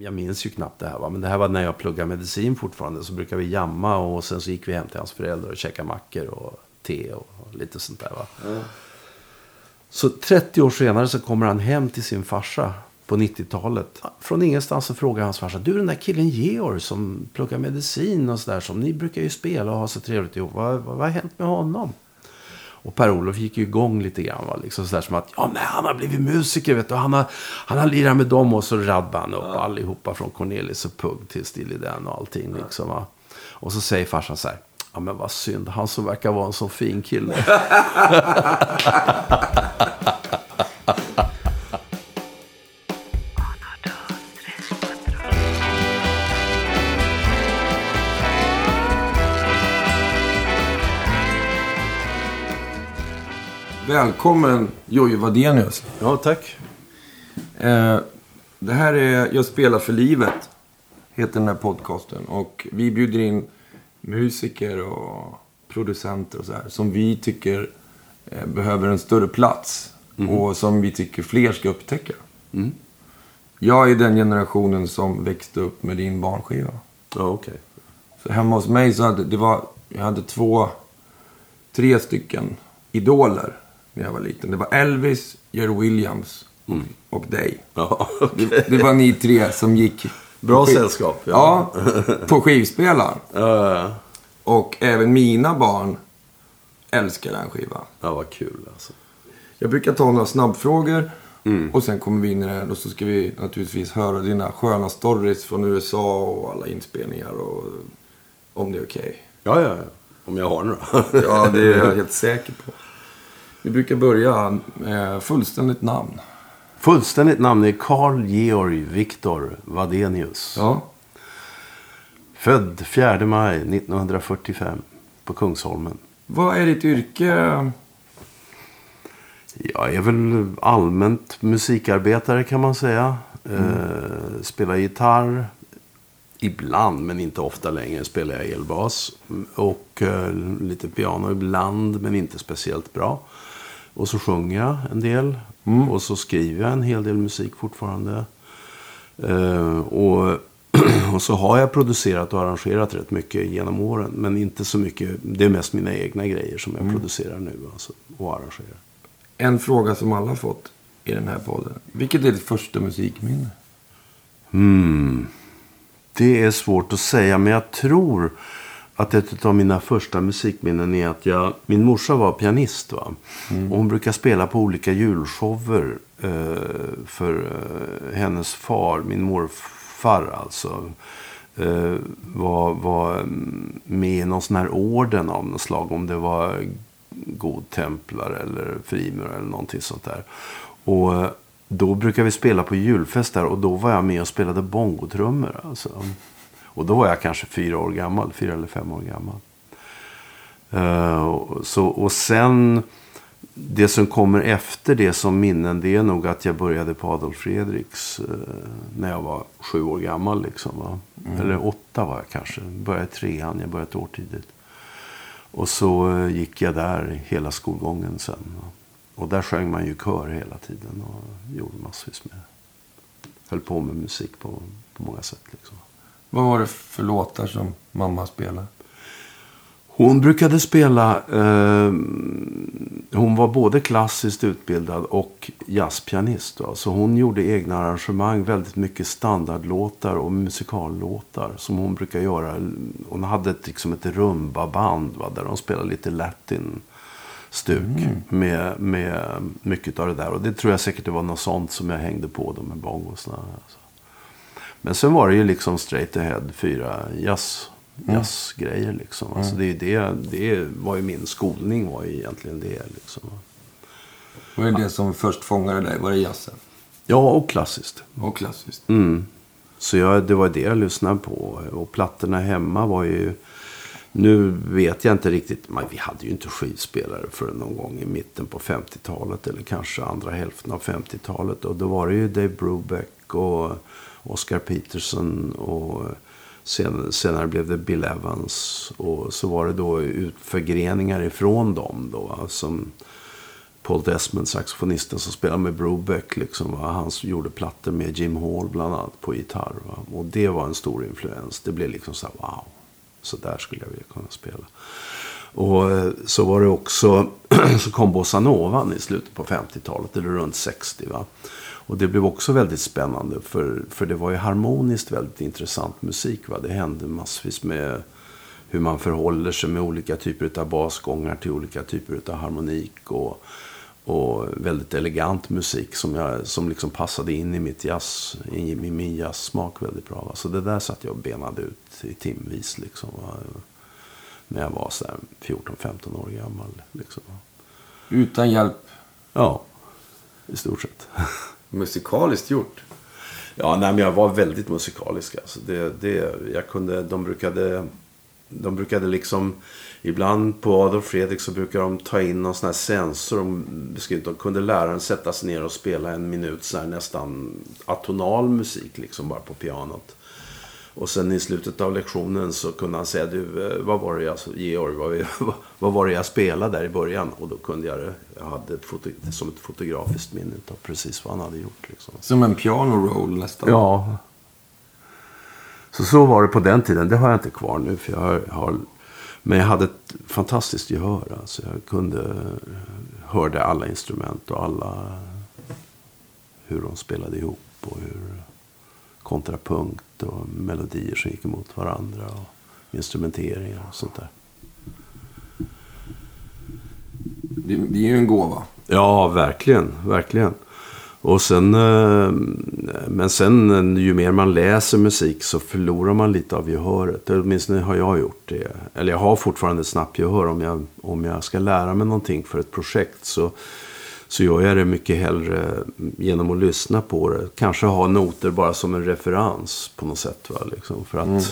jag minns ju knappt det här va. Men det här var när jag pluggade medicin fortfarande. Så brukade vi jamma och sen så gick vi hem till hans föräldrar och käkade mackor och te och lite sånt där va. Ja. Så 30 år senare så kommer han hem till sin farsa på 90-talet. Från ingenstans så frågar hans farsa. Du den där killen Georg som pluggar medicin och sådär. Som ni brukar ju spela och ha så trevligt ihop. Vad, vad, vad har hänt med honom? Och Per-Olof gick ju igång lite grann. Va? Liksom sådär som att ja, men han har blivit musiker. Vet du. Han, har, han har lirat med dem och så raddade han upp allihopa från Cornelis och Pugg till Steely Dan och allting. Liksom, va? Och så säger farsan så här. Ja men vad synd, han som verkar vara en så fin kille. Välkommen Jojje Wadenius. ja tack. Eh, det här är Jag spelar för livet. Heter den här podcasten. Och vi bjuder in musiker och producenter och så här. Som vi tycker eh, behöver en större plats. Och som vi tycker fler ska upptäcka. Jag är den generationen som växte upp med din barnskiva. Ja okej. Så hemma hos mig så hade det var, jag hade två, tre stycken idoler när jag var liten. Det var Elvis, Jerry Williams och dig. Ja, Det, det var ni tre som gick... Bra sällskap. Ja, på skivspelaren. Ja, ja. Och även mina barn älskar den skivan. ja vad kul alltså. Jag brukar ta några snabbfrågor. Och sen kommer vi in i det här och så ska vi naturligtvis höra dina sköna stories från USA och alla inspelningar och om det är okej. Ja, ja, ja. Om jag har några. Ja, det är jag helt säker på. Vi brukar börja med fullständigt namn. Fullständigt namn är Carl Georg Viktor Wadenius. Ja. Född 4 maj 1945 på Kungsholmen. Vad är ditt yrke? Jag är väl allmänt musikarbetare kan man säga. Eh, spelar gitarr. Ibland, men inte ofta längre, spelar jag elbas. Och eh, lite piano ibland, men inte speciellt bra. Och så sjunger jag en del. Och så skriver jag en hel del musik fortfarande. Eh, och, och så har jag producerat och arrangerat rätt mycket genom åren. Men inte så mycket. Det är mest mina egna grejer som jag producerar nu alltså, och arrangerar. En fråga som alla har fått i den här podden. Vilket är ditt första musikminne? Hmm. Det är svårt att säga, men jag tror att ett av mina första musikminnen är att jag... Min morsa var pianist. Va? Och hon brukar spela på olika julshower eh, för eh, hennes far, min morfar alltså. Eh, var, var mm, med i någon sån här orden av något slag. Om det var godtemplare eller frimurare eller någonting sånt där. Och eh, då brukar vi spela på julfest där och då var jag med och spelade bongotrummor. Alltså. Och då var jag kanske fyra år gammal, fyra eller fem år gammal. Och så, och sen, det som kommer efter det som minnen, det är nog att jag började på Adolf Fredriks eh, när jag var sju år gammal. Liksom, va? Eller åtta var jag kanske. Började trean, jag började ett år tidigt. Och så eh, gick jag där hela skolgången sen. va. Och där sjöng man ju kör hela tiden och gjorde massvis med. Höll på med musik på, på många sätt. Liksom. Vad var det för låtar som mamma spelade? Hon brukade spela, eh, hon var både klassiskt utbildad och jazzpianist. Va? Så hon gjorde egna arrangemang, väldigt mycket standardlåtar och musikallåtar som hon brukar göra. Hon hade ett, liksom ett rumba-band va? där de spelade lite latin stuk med, med mycket av det där. Och det tror jag säkert det var något sånt som jag hängde på då med bongosna. Alltså. Men sen var det ju liksom straight ahead, fyra jazz, jazzgrejer liksom. Alltså det, är ju det, det var ju min skolning var ju egentligen det liksom. Vad är det som först fångade dig? Var det jazzen? Ja, och klassiskt. Och klassiskt? Mm. Så jag, det var det jag lyssnade på. Och plattorna hemma var ju... Nu vet jag inte riktigt. Men vi hade ju inte skivspelare förrän någon gång i mitten på 50-talet. Eller kanske andra hälften av 50-talet. Och då var det ju Dave Brubeck och Oscar Peterson. Och eh, sen, senare blev det Bill Evans. Och så var det då förgreningar ifrån dem då. Som Paul Desmond, saxofonisten som spelade med Brubeck. Liksom, va? Han som gjorde plattor med Jim Hall bland annat på gitarr. Va? Och det var en stor influens. Det blev liksom så här, wow. Så där skulle jag vilja kunna spela. Och eh, så var det också, så kom bossanovan i slutet på 50-talet, eller runt 60. Va? Och det blev också väldigt spännande, för, för det var ju harmoniskt väldigt intressant musik. Va? Det hände massvis med hur man förhåller sig med olika typer av basgångar till olika typer av harmonik. Och, och väldigt elegant musik som, jag, som liksom passade in i, mitt jazz, i, i min jazzsmak väldigt bra. Va? Så det där satt jag och benade ut i timvis. Liksom, va? När jag var 14-15 år gammal. Liksom. Utan hjälp? Ja, i stort sett. Musikaliskt gjort? Ja, nej, men jag var väldigt musikalisk. Alltså. Det, det, jag kunde, de brukade de brukade liksom Ibland på Adolf Fredrik så brukar de ta in någon sån här sensor. De, de kunde läraren sätta sig ner och spela en minut så här nästan atonal musik liksom bara på pianot. Och sen i slutet av lektionen så kunde han säga du, eh, vad var det jag, Georg, vad, vad var det jag spelade där i början? Och då kunde jag det. Jag hade ett foto, som ett fotografiskt minne av precis vad han hade gjort. Liksom. Som en piano roll nästan? Ja, så så var det på den tiden. Det har jag inte kvar nu. För jag har, har men jag hade ett fantastiskt gehör. Alltså jag kunde, hörde alla instrument och alla hur de spelade ihop. Och hur kontrapunkt och melodier som gick emot varandra. Och instrumenteringar och sånt där. Det, det är ju en gåva. Ja, verkligen. Verkligen. Och sen, eh, men sen ju mer man läser musik så förlorar man lite av gehöret. Åtminstone har jag gjort det. Eller jag har fortfarande snabbt gehör. Om jag, om jag ska lära mig någonting för ett projekt så, så gör jag det mycket hellre genom att lyssna på det. Kanske ha noter bara som en referens på något sätt. Va? Liksom, för att mm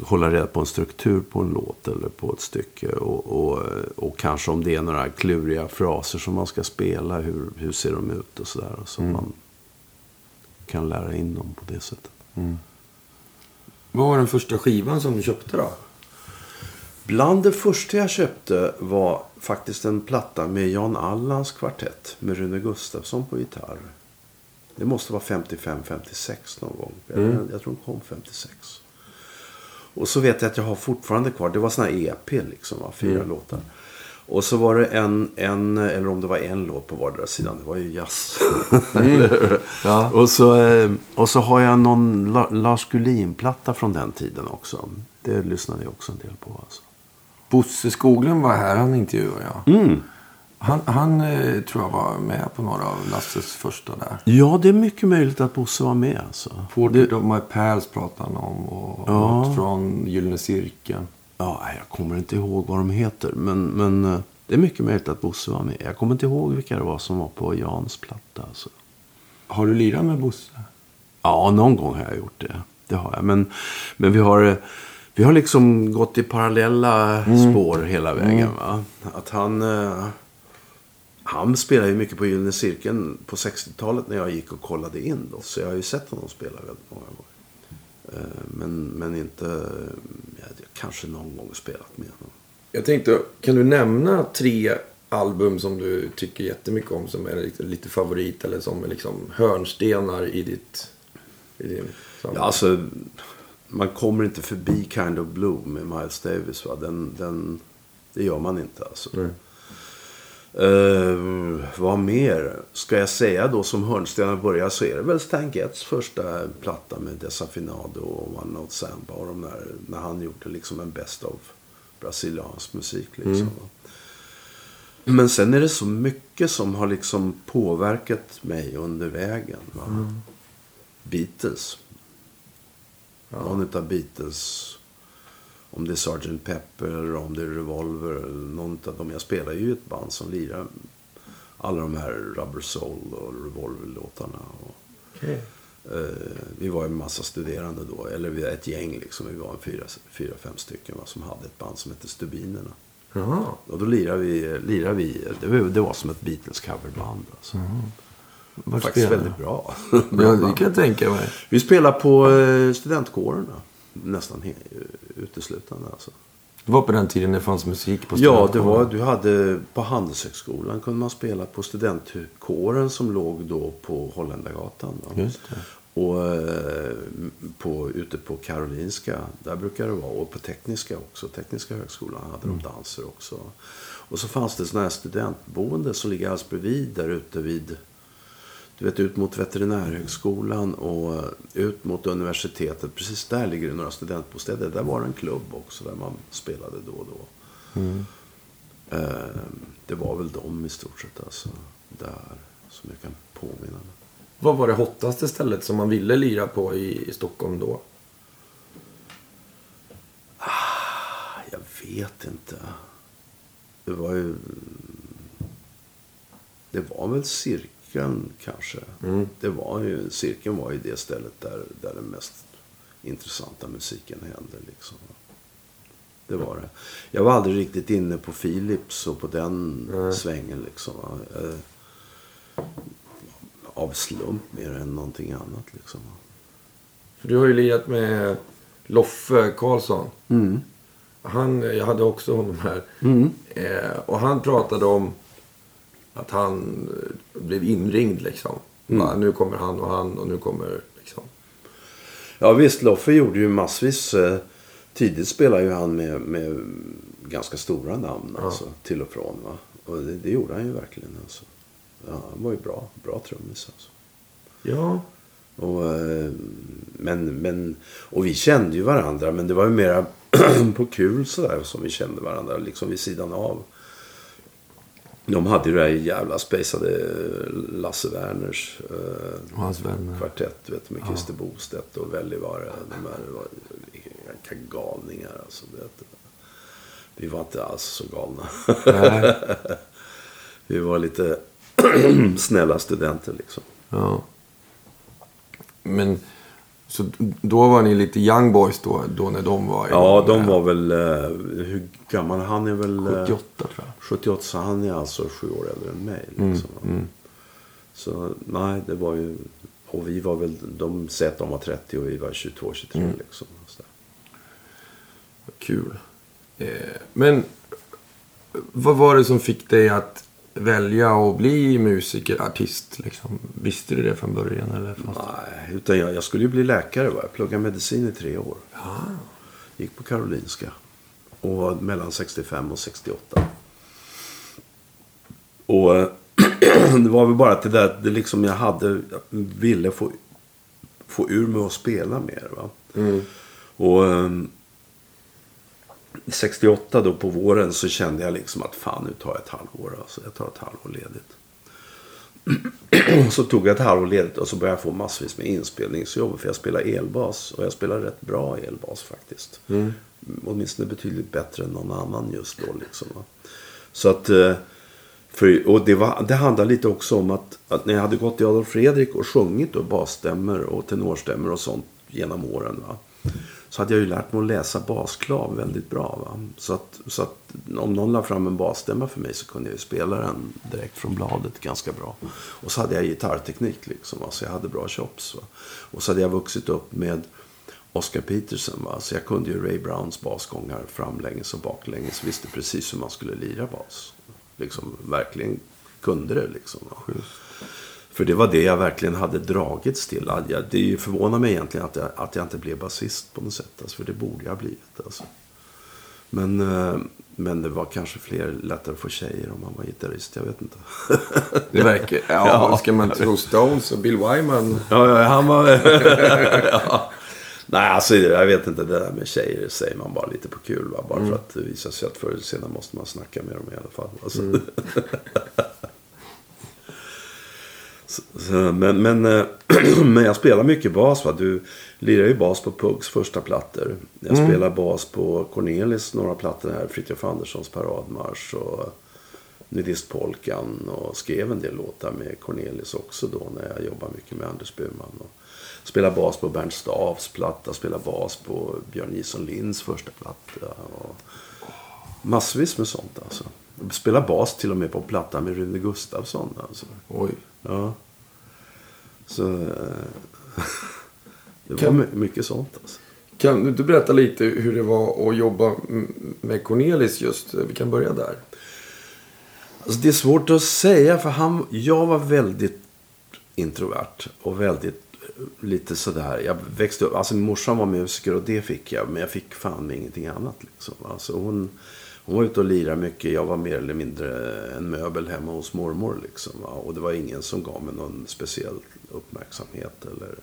hålla reda på en struktur på en låt eller på ett stycke. Och, och, och kanske om det är några kluriga fraser som man ska spela, hur, hur ser de ut och sådär. Så mm. man kan lära in dem på det sättet. Mm. Vad var den första skivan som du köpte då? Bland det första jag köpte var faktiskt en platta med Jan Allans kvartett med Rune Gustafsson på gitarr. Det måste vara 55-56 någon gång. Mm. Jag tror den kom 56. Och så vet jag att jag har fortfarande kvar, det var såna här EP liksom, va? fyra mm. låtar. Och så var det en, en, eller om det var en låt på vardera sidan. Det var ju jazz. Mm. ja. och, så, eh, och så har jag någon Lars Gullin-platta från den tiden också. Det lyssnade jag också en del på. Alltså. Bosse Skoglund var här, han intervjuade jag. Mm. Han, han eh, tror jag var med på några av Lasses första där. Ja, det är mycket möjligt att Bosse var med. Alltså. Portrait of My Pals pratar han om. Och ja. från Gyllene Cirkeln. Ja, jag kommer inte ihåg vad de heter. Men, men eh, det är mycket möjligt att Bosse var med. Jag kommer inte ihåg vilka det var som var på Jans platta. Alltså. Har du lirat med Bosse? Ja, någon gång har jag gjort det. Det har jag. Men, men vi har... Vi har liksom gått i parallella mm. spår hela vägen. Mm. Va? Att han, eh, han spelade ju mycket på Gyllene Cirkeln på 60-talet när jag gick och kollade in. Då. Så jag har ju sett honom spela väldigt många gånger. Eh, men, men inte, ja, kanske någon gång spelat med honom. Jag tänkte, kan du nämna tre album som du tycker jättemycket om som är lite, lite favorit eller som är liksom hörnstenar i ditt... I din ja, alltså, man kommer inte förbi Kind of Blue med Miles Davis. Va? Den, den, det gör man inte alltså. Mm. Uh, vad mer? Ska jag säga då som hörnstenar börjar så är det väl Stan Getz första platta med Desafinado och One Note Samba. Och de där, när han gjorde liksom en best of brasiliansk musik. Liksom. Mm. Men sen är det så mycket som har liksom påverkat mig under vägen. Mm. Beatles. Ja. Någon av Beatles om det är Sgt. Pepper eller om det är Revolver. Eller någon av dem. Jag spelar ju ett band som lirar alla de här Rubber Soul och Revolver-låtarna. Okay. Eh, vi var en massa studerande då. Eller vi var ett gäng liksom. Vi var en fyra, fyra fem stycken va, som hade ett band som hette Stubinerna. Jaha. Och då lirade vi, lirade vi det, var, det var som ett Beatles coverband. Alltså. Var Faktiskt spelar? väldigt bra. ja, det kan jag tänka mig. Vi spelar på eh, studentkårerna nästan uteslutande. Alltså. Det var på den tiden det fanns musik på Ja, det studentkåren. var, du hade på Handelshögskolan kunde man spela på studentkåren som låg då på Holländargatan. va? Just det. Och eh, på, ute på Karolinska, där brukar det vara. Och på Tekniska också. Tekniska högskolan hade de danser också. Och så fanns det sådana här studentboende som ligger alldeles bredvid där ute vid du vet, ut mot veterinärhögskolan och ut mot universitetet. Precis där ligger det några studentbostäder. Där var det en klubb också där man spelade då och då. Eh, det var väl de i stort sett alltså. Där som jag kan påminna mig. Vad var det hottaste stället som man ville lira på i, Stockholm då? Jag vet inte. Det var ju... Det var väl cirkeln kanske. Det var ju, cirkeln var ju det stället där, där den mest intressanta musiken hände. Liksom. Det var det. Jag var aldrig riktigt inne på Philips och på den svängen. Liksom. Eh, Av slump mer än någonting annat. Liksom. För du har ju lirat med Loffe Karlsson. Mm. Han, jag hade också honom här. Eh, och han pratade om att han eh, blev inringd liksom. Va, nu kommer han och han och nu kommer liksom. Ja visst, Loffe gjorde ju massvis. Eh, tidigt spelade ju han med, med ganska stora namn alltså, till och från. Va? Och det, det gjorde han ju verkligen. Alltså. Ja, han var ju bra, bra trummis alltså. Ja. Och, eh, men, men, och vi kände ju varandra, men det var ju mera på kul sådär som vi kände varandra, liksom vid sidan av. De hade ju det där jävla spejsade Lasse Werners eh, hans vänner. kvartett, vet du, med Christer Bostedt och Wälivaara. De här var vilka galningar alltså. Vet du. Vi var inte alls så galna. Nej. vi var lite snälla studenter liksom. Ja. Men så då var ni lite young boys då, då när de var Ja, de var väl... eh, hur gammal? Han är väl... eh, 78 tror jag. 78, så han är alltså sju år äldre än mig. Mm, Liksom. Så nej, det var ju... Och vi var väl... De säger att de var 30 och vi var 22, 23 Mm. liksom. Så. Kul. Eh, men vad var det som fick dig att välja att bli musiker, artist? Liksom? Visste du det från början? Eller Nej, utan jag, jag skulle ju bli läkare. Va? Jag pluggade medicin i tre år. Gick på Karolinska. Och var mellan 65 och 68. Och det var väl bara att det där, det liksom jag hade, jag ville få, få ur mig att spela mer. Va? Och ehm, 68 då på våren så kände jag liksom att fan nu tar jag ett halvår. Alltså, jag tar ett halvår ledigt. så tog jag ett halvår ledigt och så började jag få massvis med inspelningsjobb. För jag spelar elbas och jag spelar rätt bra elbas faktiskt. Mm. Åtminstone betydligt bättre än någon annan just då. Liksom? Så att... eh, För, och det, var, det handlar lite också om att, att när jag hade gått i Adolf Fredrik och sjungit då basstämmor och tenorstämmor och sånt genom åren. Va? Så hade jag ju lärt mig att läsa basklav väldigt bra. Va? Så, att, så att om någon la fram en basstämma för mig så kunde jag ju spela den direkt från bladet ganska bra. Och så hade jag gitarrteknik liksom. Va? Så jag hade bra chops. Va? Och så hade jag vuxit upp med Oscar Peterson. Va? Så jag kunde ju Ray Browns basgångar framlänges och baklänges. Visste precis hur man skulle lira bas. Liksom verkligen kunde det liksom. Va? För det var det jag verkligen hade dragits till. Det förvånar mig egentligen att jag, att jag inte blev basist på något sätt. Alltså, för det borde jag ha blivit. Alltså. Men, eh, men det var kanske fler lättare att få tjejer om man var gitarrist. Jag vet inte. Det verkar... Ja, Ja. ska man tro Stones och Bill Wyman. Ja, ja han var... ja. Nej, alltså jag vet inte. Det där med tjejer säger man bara lite på kul. Va? Bara för att det visar sig att förr eller senare måste man snacka med dem i alla fall. Alltså. Så, så, men, men, eh, men jag spelar mycket bas. Va? Du lirar ju bas på Pugs första plattor. Jag spelar bas på Cornelis några plattor här. Fritiof Anderssons paradmarsch. Och Nudistpolkan. Och skrev en del låtar med Cornelis också då. När jag jobbade mycket med Anders Burman. Och spelar bas på Bernt Stavs platta. Spelar bas på Björn Jison Linds första platta. Och massvis med sånt alltså. Spelar bas till och med på platta med Rune Gustafsson. Alltså. Oj. Ja. Så... eh, det var Kan- my- mycket sånt alltså. Kan du inte berätta lite hur det var att jobba med Cornelis just? Vi kan börja där. Alltså det är svårt att säga för han, jag var väldigt introvert och väldigt eh, lite sådär. Jag växte upp, alltså morsan var musiker och det fick jag. Men jag fick fan ingenting annat liksom. Alltså hon, hon var ute och lirade mycket. Jag var mer eller mindre en möbel hemma hos mormor liksom. va. Och det var ingen som gav mig någon speciell uppmärksamhet eller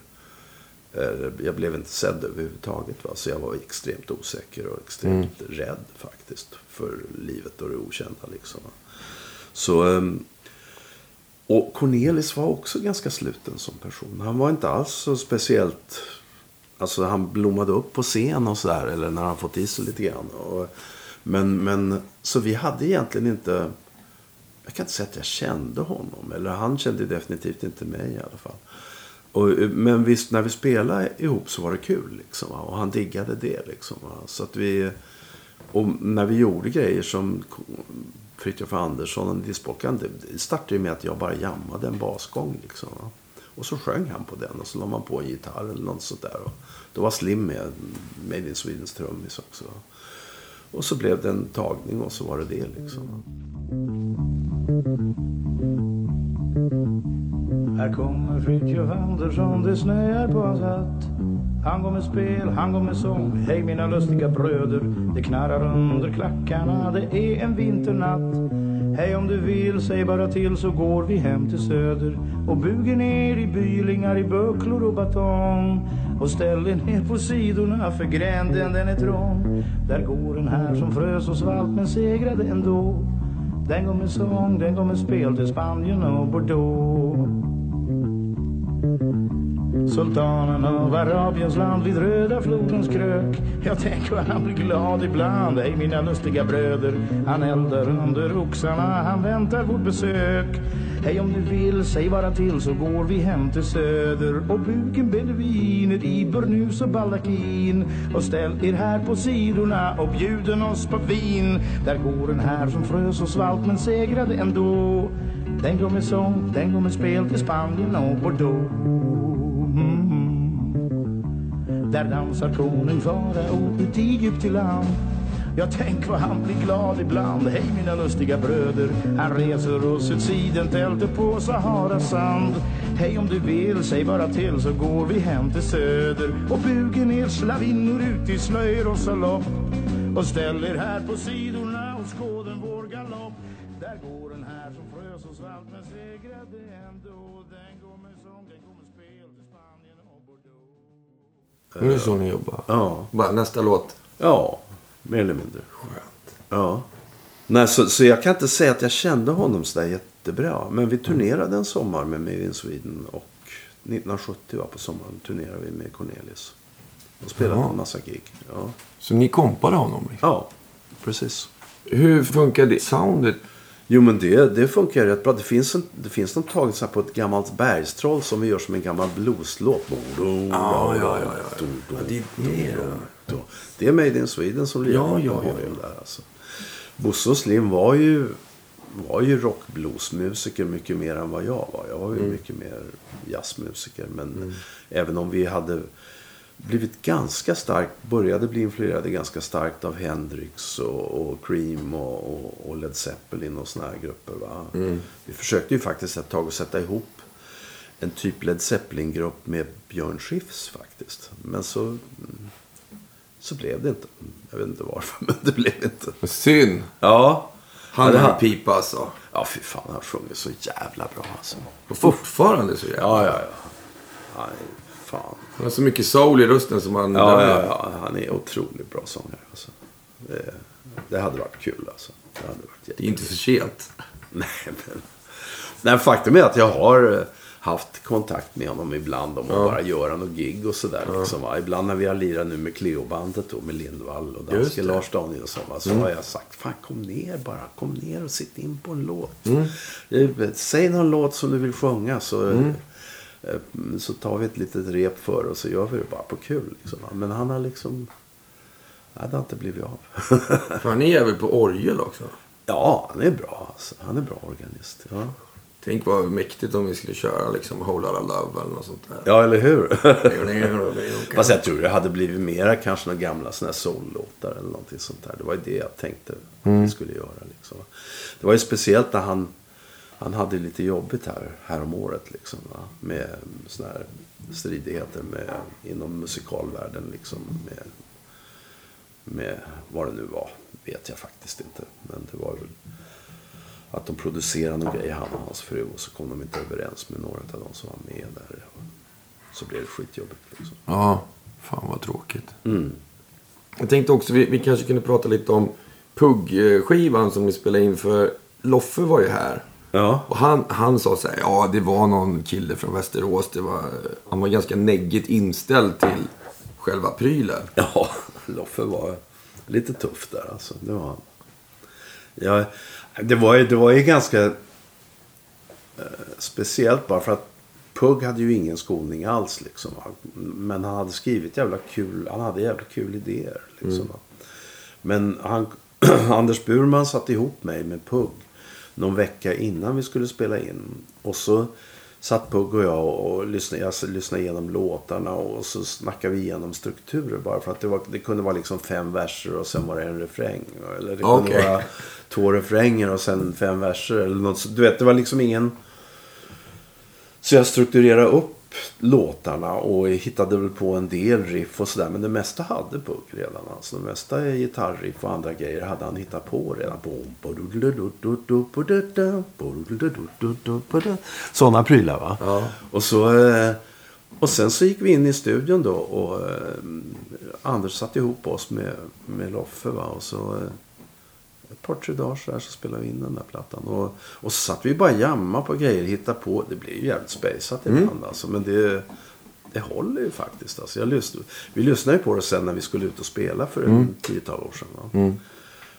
eller jag blev inte sedd överhuvudtaget. Va? Så jag var extremt osäker och extremt rädd faktiskt. För livet och det okända liksom. va. Så, ehm, och Cornelis var också ganska sluten som person. Han var inte alls så speciellt... Alltså han blommade upp på scen och sådär. Eller när han fått i sig lite grann. Och, men, men, så vi hade egentligen inte... Jag kan inte säga att jag kände honom. Eller han kände definitivt inte mig i alla fall. Och, men visst, när vi spelade ihop så var det kul. Liksom, och han diggade det. Liksom. Så att vi... Och när vi gjorde grejer som Fritiof Andersson och Diskbolkan. Det startade ju med att jag bara jammade en basgång. Liksom. Och så sjöng han på den och så la man på en gitarr eller något sånt där. Och då var Slim med, Made in Swedens trummis också. Och så blev det en tagning och så var det det liksom. Här kommer Fritiof Andersson, det snöar på hans hatt. Han går med spel, han går med sång. Hej mina lustiga bröder, det knarrar under klackarna. Det är en vinternatt. Hej om du vill, säg bara till så går vi hem till söder. Och buger ner i bylingar i bucklor och batong. Och ställ dig ner på sidorna för gränden den är trång. Där går en här som frös och svalt men segrade ändå. Den går med sång, den går med spel till Spanien och Bordeaux. Sultanen av Arabiens land vid röda flodens krök Jag tänker vad han blir glad ibland Hej mina lustiga bröder Han eldar under oxarna Han väntar vårt besök Hej om du vill, säg bara till så går vi hem till söder. Och buken beduiner i burnus och baldakin. Och ställ er här på sidorna och bjuden oss på vin. Där går en här som frös och svalt men segrade ändå. Den går med sång, den går med spel till Spanien och Bordeaux Mm. Där dansar konung farao ut i djupt till land jag tänk vad han blir glad ibland. Hej mina lustiga bröder. Han reser oss ett sidentältet på Saharas sand. Hej om du vill, säg bara till så går vi hem till söder. Och bugen er slavinnor ut i slöjor och salopp. Och ställ er här på sidorna och skåden vår galopp. Där går en här som frös och svalt men segrade ändå. Den går med sång, den går med spel till Spanien och Bordeaux Nu är det så ni jobbar. Ja. Bara nästa låt. Ja, mer eller mindre. Skönt. Ja. Nej, så, så jag kan inte säga att jag kände honom sådär jättebra. Men vi turnerade en sommar med Made in Sweden. Och 1970 var på sommaren turnerade vi med Cornelis. Och spelade Jaha. en massa gig. Ja. Så ni kompade honom? Liksom. ja, precis. Hur funkar det soundet? Jo, men det, det funkar rätt bra. Det finns, en, det finns någon taget så på ett gammalt bergstroll som vi gör som en gammal blueslåt. Ja, ja, ja, ja. Ja, det är det då. Det är Made in Sweden som lirar Ja, ja, ja, ja. där. Alltså. Bosse och Slim var ju, var ju rockbluesmusiker mycket mer än vad jag var. Jag var Mm. ju mycket mer jazzmusiker. Men även om vi hade blivit ganska starkt, började bli influerade ganska starkt av Hendrix och, och Cream och, och, och Led Zeppelin och såna här grupper. Va? Mm. Vi försökte ju faktiskt ett tag att sätta ihop en typ Led Zeppelin-grupp med Björn Skifs faktiskt. Men så, mm, så blev det inte. Jag vet inte varför, men det blev inte. Synd. Ja. Han är har- pipa alltså. Ja, fy fan. Han sjunger så jävla bra alltså. Och fortfarande så jävla. Ja, ja, ja. Nej, fan. Han har så mycket soul i rösten som han... Ja, ja, ja. Han är otroligt bra sångare. Alltså. Det, det hade varit kul alltså. Det hade varit Det är jättekul. inte för sent. Nej, men... Nej, faktum är att jag har eh, haft kontakt med honom ibland om att bara göra något gig och sådär. Liksom, va. Ibland när vi har lirat nu med Cleo-bandet då, med Lindvall och danske. Mm. Lars Danielsson. Va, så har jag sagt, fan kom ner bara. Kom ner och sitt in på en låt. Mm. Eh, Säg någon låt som du vill sjunga så, eh, så tar vi ett litet rep för och så gör vi det bara på kul. Liksom, va. Men han har liksom... Nej, det har inte blivit av. Han är väl på orgel också. ja, han är bra. Alltså. Han är bra organist. Ja. Tänk vad mäktigt om vi skulle köra liksom Whole Lotta Love eller något sånt där. Ja, eller hur? Fast jag tror det hade blivit mera kanske några gamla såna här soul-låtar eller någonting sånt där. Det var ju det jag tänkte Mm. vi skulle göra. Liksom. Det var ju speciellt när han, han hade lite jobbigt här, här om året liksom. Va? Med såna här stridigheter med, inom musikalvärlden liksom. Med, med vad det nu var, vet jag faktiskt inte. Men det var väl att de producerade någon grej, han och hans fru. Och så kom de inte överens med några av de som var med där. Så blev det skitjobbigt liksom. Ja, fan vad tråkigt. Mm. Jag tänkte också, vi, vi kanske kunde prata lite om Pugg-skivan som ni spelade in för Loffe var ju här. Ja. Och han, han sa så här, ja det var någon kille från Västerås. Det var, han var ganska neggigt inställd till själva prylen. Ja, Loffe var lite tuff där alltså. Det var han. Ja, det, var ju, det var ju ganska eh, speciellt bara för att Pugg hade ju ingen skolning alls liksom. Men han hade skrivit jävla kul, han hade jävla kul idéer liksom. va. Men han, Anders Burman satte ihop mig med Pugg någon vecka innan vi skulle spela in. Och så satt Pugg och jag och lyssnade, jag lyssnade igenom låtarna och så snackade vi igenom strukturer bara för att det, var, det kunde vara liksom fem verser och sen var det en refräng. Eller det kunde Okej. vara två refränger och sen fem verser eller något. Du vet, det var liksom ingen... Så jag strukturerade upp låtarna och hittade väl på en del riff och sådär. Men det mesta hade Pugh redan. Alltså, det mesta är gitarriff och andra grejer hade han hittat på redan. Sådana prylar va? Ja. Och, så, eh, och sen så gick vi in i studion då och eh, Anders satte ihop oss med, med Loffe. Va? Och så eh, ett par, tre dagar så, där så spelade vi in den där plattan. Och, och så satt vi bara jamma på grejer, hitta på. Det blir ju jävligt spejsat ibland alltså. Men det, det håller ju faktiskt. Alltså. Jag lyssnade, vi lyssnade ju på det sen när vi skulle ut och spela för en tiotal år sedan. Va?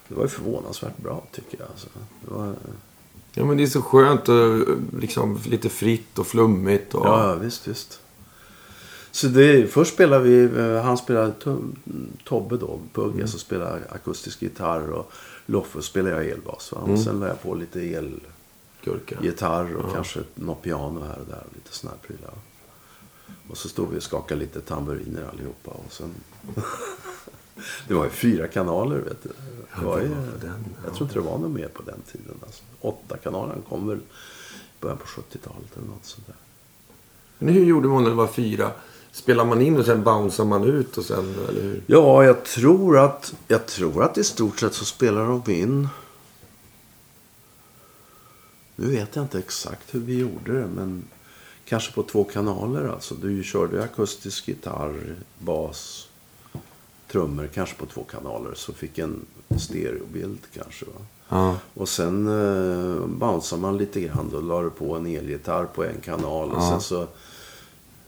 Det var ju förvånansvärt bra tycker jag. Alltså. Var, Ja men det är så skönt och liksom lite fritt och flummigt. Och... Ja, visst, visst. Så det, först spelade vi, eh, han spelade to, Tobbe då, Pugge, som spelade akustisk gitarr och Loffe spelade jag elbas. Va? Och sen la jag på lite elgitarr och kanske något piano här och där och lite här prylar. Och så stod vi och skakade lite tamburiner allihopa. Och sen... det var ju fyra kanaler vet du. Det var ju, jag tror inte det var något mer på den tiden. Alltså. Åtta kanaler kom väl i början på 70-talet eller något sånt där. Men hur gjorde man när det var fyra? Spelar man in och sen bouncear man ut och sen, eller hur? Ja, jag tror att, jag tror att i stort sett så spelar de in. Nu vet jag inte exakt hur vi gjorde det, men kanske på två kanaler. Alltså, du körde akustisk gitarr, bas, trummor, kanske på två kanaler. Så fick en stereobild kanske. Va? Ja. Och sen eh, man lite grann. Då la du på en elgitarr på en kanal. Och Ja. sen så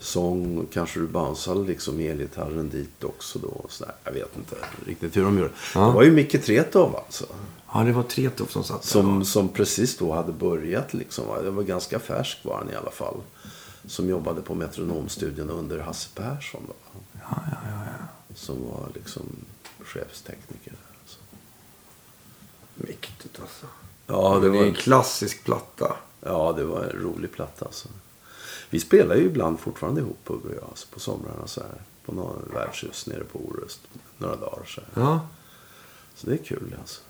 sång kanske du bounceade liksom elgitarren dit också då. Så där. Jag vet inte riktigt hur de gjorde. Ja. Det var ju Micke Tretow alltså. Ja, det var Tretow som satt där. Som, som precis då hade börjat liksom. Det var ganska färsk var han i alla fall. Som jobbade på Metronomstudion under Hasse Persson då. Ja, ja, ja, ja. Som var liksom chefstekniker. Alltså. Mäktigt alltså. Ja, det det var en klassisk platta. Ja, det var en rolig platta alltså. Vi spelar ju ibland fortfarande ihop Pugh och jag alltså, på somrarna så här. På något värdshus nere på Orust. Några dagar så här. Ja. Så det är kul alltså.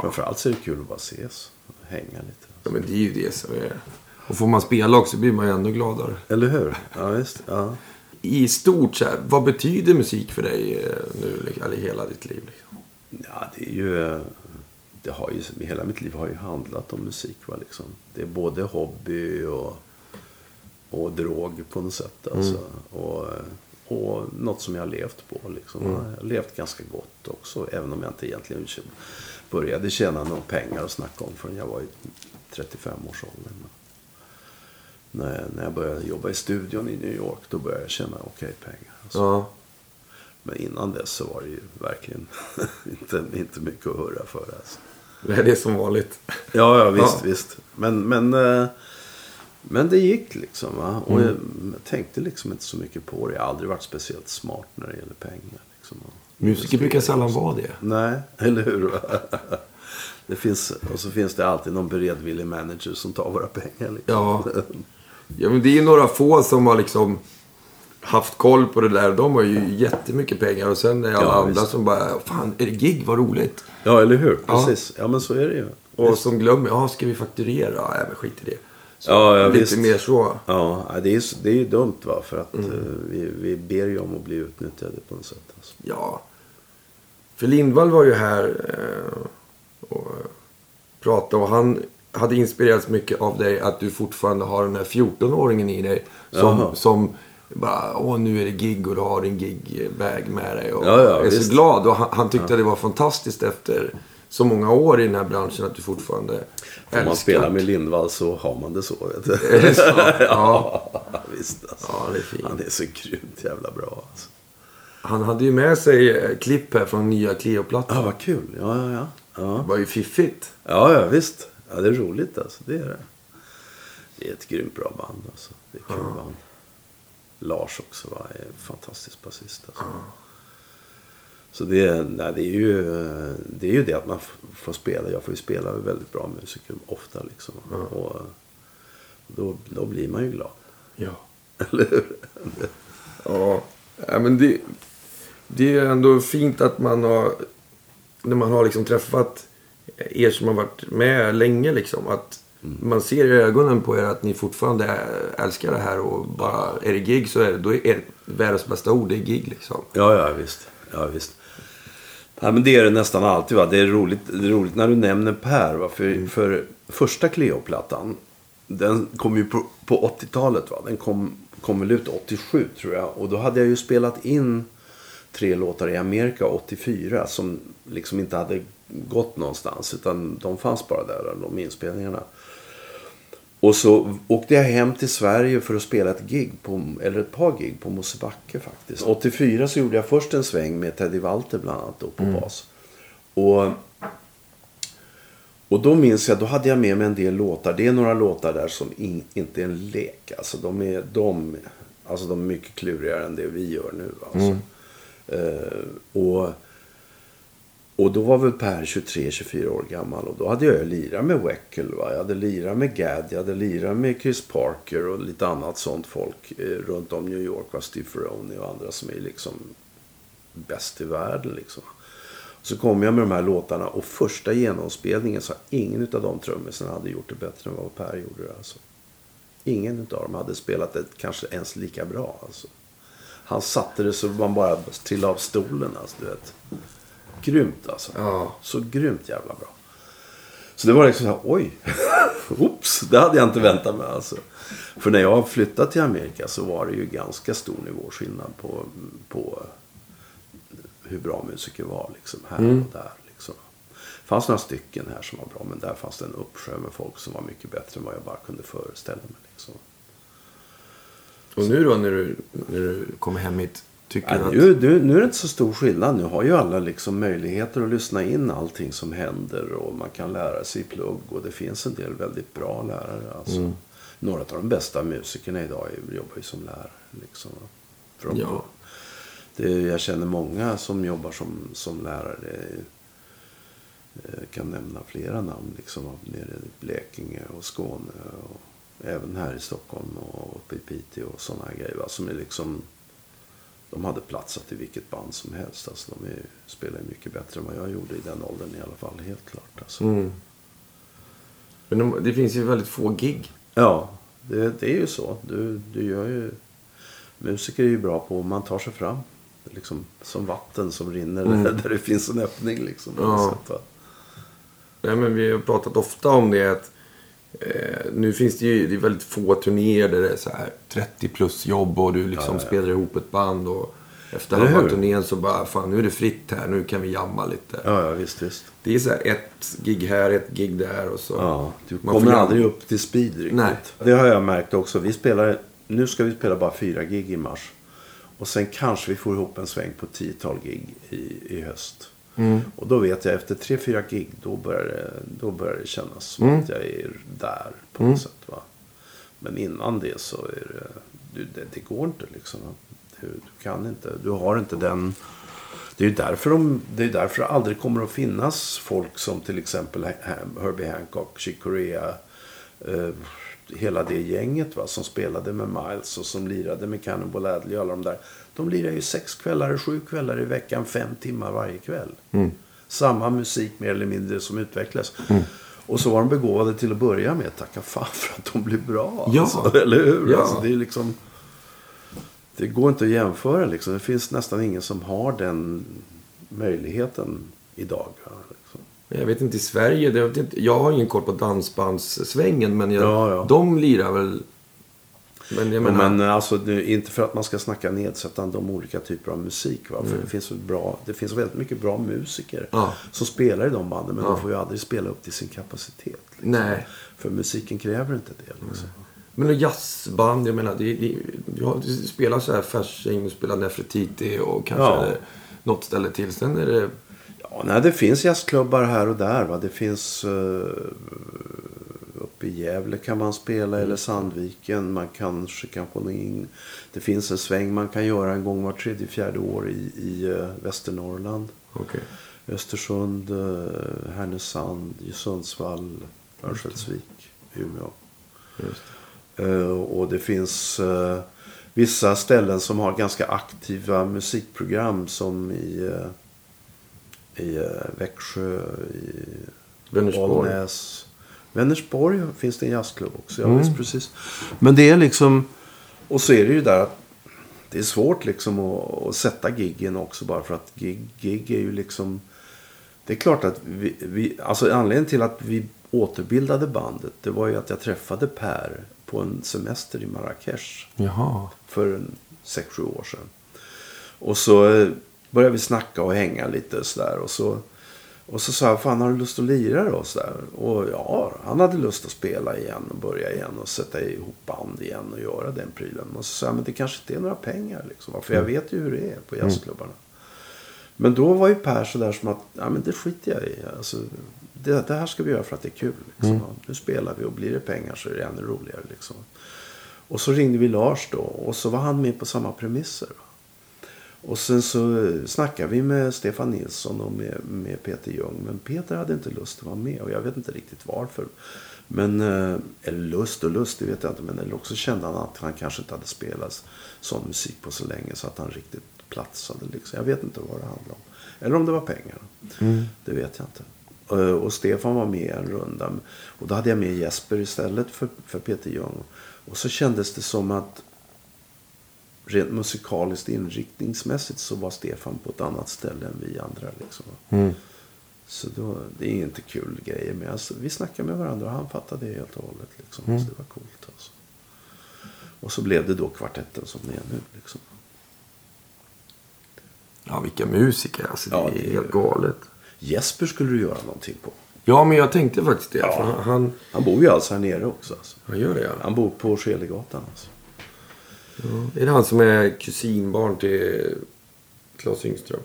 Framförallt så är det kul att bara ses. Och hänga lite. ja, men det är ju det som är... Och får man spela också blir man ju ännu gladare. Eller hur? Ja, visst. Ja. I stort så här, vad betyder musik för dig eh, nu, liksom, eller hela ditt liv? Liksom? ja, det är ju... eh, Det har ju, hela mitt liv har ju handlat om musik. Va, liksom. Det är både hobby och, och drog på något sätt. Alltså. Och, och något som jag har levt på. Liksom. Jag har levt ganska gott också. Även om jag inte egentligen började tjäna några pengar att snacka om förrän jag var i 35-årsåldern. När, när jag började jobba i studion i New York då började jag tjäna okej pengar. Alltså. Ja. Men innan dess så var det ju verkligen inte, inte mycket att hurra för. Alltså. Det är det som vanligt. Ja, ja visst, Ja. visst. Men, men, eh, men det gick liksom. Va? Och jag, jag tänkte liksom inte så mycket på det. Jag har aldrig varit speciellt smart när det gäller pengar. Liksom. Musiker brukar sällan vara det. Nej, eller hur? Det finns, och så finns det alltid någon beredvillig manager som tar våra pengar. Liksom. Ja. Ja, men det är ju några få som har liksom haft koll på det där. De har ju jättemycket pengar. Och sen är alla Ja, andra visst. som bara, fan är det gig? Vad roligt. Ja, eller hur? Ja. Precis. Ja, men så är det ju. Och som glömmer, ja ska vi fakturera? Ja, men skit i det. Så, Ja, ja, lite visst. mer så. Ja, det är, det är ju dumt va. För att Mm. eh, vi, vi ber ju om att bli utnyttjade på något sätt. Alltså. Ja. För Lindvall var ju här eh, och eh, pratade och han hade inspirerats mycket av dig att du fortfarande har den här 14-åringen i dig. Som, Jaha. som bara, åh nu är det gig och du har din gigbag med dig. Och Ja, ja, är så visst. glad. Och han, han tyckte det var fantastiskt efter så många år i den här branschen att du fortfarande Om man spelar med Lindvall så har man det så. Vet du. Är det så? Ja. ja, visst alltså. Ja, det är fint. Han är så grymt jävla bra. Alltså. Han hade ju med sig eh, klipp här från nya Cleo-plattan. Ja, vad kul. Ja, ja, ja. Det Ja, var ju fiffigt. ja, ja visst. Ja, det är roligt alltså. Det är det. Det är ett grymt bra band alltså. Det är kul band. Lars också va? är en fantastisk basist alltså. Så det, är- nej, det, är ju, det är ju det att man får spela. Jag får ju spela med väldigt bra musiker ofta liksom. Och då, då blir man ju glad. Ja. Eller hur? Ja, ja men det, det är ändå fint att man har, när man har liksom träffat er som har varit med länge liksom, att man ser i ögonen på er att ni fortfarande älskar det här och bara, är det gig så är det, då är världens bästa ord, det är gig liksom. Ja, ja visst. Ja, visst. Ja, men det är det nästan alltid. Va? Det, är roligt, det är roligt när du nämner Per. Va? För, för första Cleo-plattan, den kom ju på, på 80-talet. Va? Den kom, kom väl ut 87 tror jag. Och då hade jag ju spelat in tre låtar i Amerika 84 som liksom inte hade gått någonstans. Utan de fanns bara där, de inspelningarna. Och så åkte jag hem till Sverige för att spela ett gig, på, eller ett par gig på Mosebacke faktiskt. 84 så gjorde jag först en sväng med Teddy Walter bland annat då, på bas. Och, och då minns jag, då hade jag med mig en del låtar. Det är några låtar där som in, inte är en lek. Alltså de är, de, alltså de är mycket klurigare än det vi gör nu. Alltså. Eh, och, och då var väl Per 23-24 år gammal och då hade jag lirat med Weckel. Va? Jag hade lirat med Gadd, jag hade lirat med Chris Parker och lite annat sånt folk eh, runt om New York. Va? Steve Ferroni och andra som är liksom bäst i världen. Liksom. Så kom jag med de här låtarna och första genomspelningen så ingen av de trummisarna hade gjort det bättre än vad Per gjorde. det, Alltså. Ingen av dem hade spelat det kanske ens lika bra. Alltså. Han satte det så man bara trillade av stolen. Alltså, du vet. Grymt alltså. Ja. Så grymt jävla bra. Så det var liksom så här, oj. Oops, det hade jag inte väntat mig alltså. För när jag flyttade till Amerika så var det ju ganska stor nivåskillnad på, på hur bra musiker var liksom här och där. Liksom. Det fanns några stycken här som var bra men där fanns det en uppsjö med folk som var mycket bättre än vad jag bara kunde föreställa mig. Liksom. Och nu då när du, när du kommer hem hit, tycker Ja, att... nu, nu, nu är det inte så stor skillnad. Nu har ju alla liksom möjligheter att lyssna in allting som händer och man kan lära sig i plugg och det finns en del väldigt bra lärare. Alltså. Några av de bästa musikerna idag jobbar ju som lärare. Liksom. De, Ja. det, jag känner många som jobbar som, som lärare. Jag kan nämna flera namn liksom, nere i Blekinge och Skåne. Och även här i Stockholm och uppe i Piteå och sådana grejer. va, Som är liksom, de hade platsat i vilket band som helst. Alltså, de är, spelar ju mycket bättre än vad jag gjorde i den åldern i alla fall. Helt klart. Alltså. Mm. Men de, det finns ju väldigt få gig. Ja, det, det är ju så. Du, du gör ju... Musiker är ju bra på, man tar sig fram. Liksom, som vatten som rinner där det finns en öppning. Liksom, Ja. Nej, men vi har pratat ofta om det att eh, nu finns det ju det är väldigt få turnéer där det är så här 30 plus jobb och du liksom spelar ihop ett band och efter halva turnén så bara fan nu är det fritt här, nu kan vi jamma lite. Ja, ja, visst, visst. Det är så här ett gig här, ett gig där och så. Ja, du Man kommer får aldrig upp till speed riktigt. Nej. Det har jag märkt också. Vi spelar, nu ska vi spela bara fyra gig i mars. Och sen kanske vi får ihop en sväng på tiotal gig i, i höst. Mm. Och då vet jag efter tre, fyra gig, då börjar det, då börjar det kännas som Mm. att jag är där på något sätt. Va? Men innan det så är det, du, det, det går inte liksom. Du, du kan inte, du har inte den... Det är ju därför, de, det är därför det aldrig kommer att finnas folk som till exempel Herbie Hancock, Chick Corea, eh, hela det gänget va, som spelade med Miles och som lirade med Cannonball Adderley och alla de där. De lirade ju sex kvällar, sju kvällar i veckan, fem timmar varje kväll. Samma musik mer eller mindre som utvecklades. Och så var de begåvade till att börja med. Tacka fan för att de blev bra. Ja. Alltså, eller hur? Ja. Alltså, det är liksom... Det går inte att jämföra liksom. Det finns nästan ingen som har den möjligheten idag. Liksom. Jag vet inte i Sverige. Det, jag har ingen koll på dansbandssvängen. Men jag, Ja, ja. de lirar väl... Men menar... Men alltså, det, inte för att man ska snacka nedsättande om olika typer av musik. Va? För det, finns bra, det finns väldigt mycket bra musiker Mm. Ja. som spelar i de banden. Men Ja. de får ju aldrig spela upp till sin kapacitet. Liksom. Nej. För musiken kräver inte det. Liksom. Men och jazzband, jag menar, det, det, jag spelar så här Fasching, spelar Nefertiti och kanske Ja. något ställe till. Sen är det... Ja, nej, det finns jazzklubbar här och där. Va? Det finns uh, uppe i Gävle kan man spela eller Sandviken. Man kanske kan få in. Det finns en sväng man kan göra en gång var tredje, fjärde år i, i uh, Västernorrland. Okej. Östersund, eh, Härnösand, Sundsvall, Örnsköldsvik, Umeå. Eh, Och det finns eh, vissa ställen som har ganska aktiva musikprogram som i, eh, i eh, Växjö, i Vänersborg. Bollnäs. Vänersborg finns det en jazzklubb också. Ja, Mm. precis. Men det är liksom... Och så är det ju där att det är svårt liksom att, att sätta giggen också bara för att gig, gig är ju liksom... Det är klart att vi, vi... Alltså anledningen till att vi återbildade bandet det var ju att jag träffade Per på en semester i Marrakesh Jaha. för en sex sju år sedan. Och så eh, började vi snacka och hänga lite sådär. Och så, och så sa jag, fan har du lust att lira då? Så där. Och ja, han hade lust att spela igen och börja igen och sätta ihop band igen och göra den prylen. Och så sa jag, men det kanske inte är några pengar liksom. För jag vet ju hur det är på jazzklubbarna. Men då var ju Per sådär som att, ja men det skiter jag i. Alltså, det, det här ska vi göra för att det är kul. Liksom. Nu spelar vi och blir det pengar så är det ännu roligare. Liksom. Och så ringde vi Lars då och så var han med på samma premisser. Va? Och sen så eh, snackade vi med Stefan Nilsson och med, med Peter Ljung. Men Peter hade inte lust att vara med och jag vet inte riktigt varför. Men, eh, eller lust och lust, det vet jag inte. Men eller också kände han att han kanske inte hade spelat sån musik på så länge så att han riktigt platsade. Liksom. Jag vet inte vad det handlade om. Eller om det var pengar. Det vet jag inte. Eh, Och Stefan var med en runda. Och då hade jag med Jesper istället för, för Peter Ljung. Och så kändes det som att rent musikaliskt inriktningsmässigt så var Stefan på ett annat ställe än vi andra. Liksom. Så då, det är inte kul grejer. Men alltså, vi snackade med varandra och han fattade det helt och hållet. Liksom. Så det var coolt. Alltså. Och så blev det då kvartetten som det är nu. Liksom. Ja, vilka musiker. Alltså, det Ja, är det är- helt galet. Jesper skulle du göra någonting på. Ja, men jag tänkte faktiskt det. Ja. Han, han, Han bor ju alltså här nere också. Alltså. han gör det, ja. Han bor på Skelegatan. Alltså. Är det han som är kusinbarn till Claes Yngström?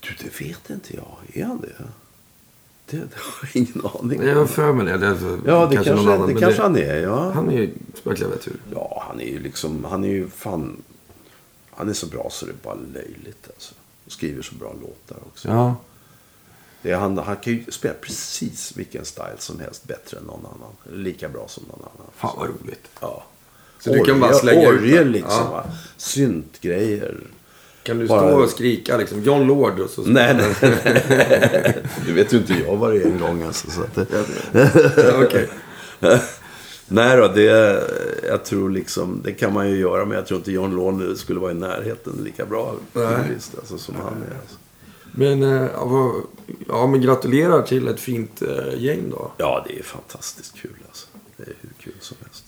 Du, det vet inte jag. Är han det? Det, det har jag ingen aning Jag har för mig det. det alltså Ja, det kanske, någon det annan, men kanske han är. Ja. Han är ju sparklaviatur. ja, han är ju liksom... Han är ju fan... Han är så bra så det är bara löjligt. Alltså. Och skriver så bra låtar också. Ja. Det är han, han kan ju spela precis vilken style som helst bättre än någon annan. Lika bra som någon annan. Fan vad roligt. Ja. Så du kan bara slänga ut Orgel det? liksom. Ja. Va? Syntgrejer. Kan du Bara- stå och skrika liksom John Lord och så? Nej, nej. du vet ju inte jag var det en gång. Alltså, så att det... Ja, Okej. Nej då, det, jag tror liksom, det kan man ju göra. Men jag tror inte John Lorne skulle vara i närheten lika bra Nej. pianist, alltså, som han är. Alltså. Men, eh, ja, vad, ja, men gratulerar till ett fint eh, gäng då. Ja, det är fantastiskt kul alltså. Det är hur kul som helst.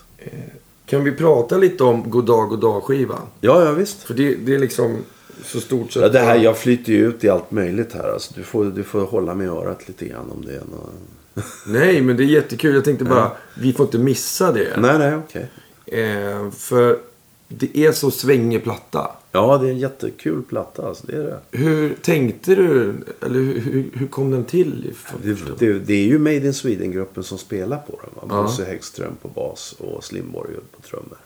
Kan vi prata lite om Goddag Goddag skivan? Ja, ja visst. För det, det är liksom så stort så Ja, det här, jag flyter ju ut i allt möjligt här. Alltså, du, får, du får hålla med örat lite grann om det är något... Nej, men det är jättekul. Jag tänkte bara, vi får inte missa det. Nej, nej, okej. Eh, för det är så svängig platta. Ja, det är en jättekul platta alltså. Det är det. Hur tänkte du? Eller hur, hur, hur kom den till? Det, det, det är ju Made in Sweden-gruppen som spelar på den. Va? Ja. Bosse Häggström på bas och Slimborg på trummor.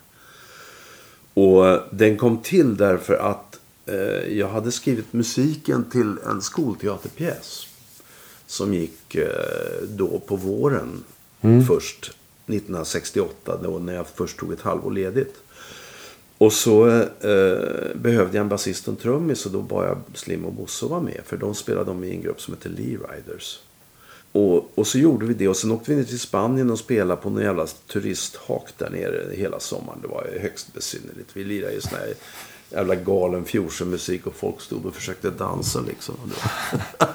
Och eh, den kom till därför att eh, jag hade skrivit musiken till en skolteaterpjäs. Som gick eh, då på våren först. 1968 då när jag först tog ett halvår ledigt. Och så eh, behövde jag en basist och en trummis och då bad jag Slim och Bosse vara med. För de spelade de i en grupp som heter Lee Riders. Och, och så gjorde vi det och sen åkte vi ner till Spanien och spelade på någon jävla turisthak där nere hela sommaren. Det var högst besynnerligt. Vi lirade ju sån här jävla galen fusionmusik och folk stod och försökte dansa liksom.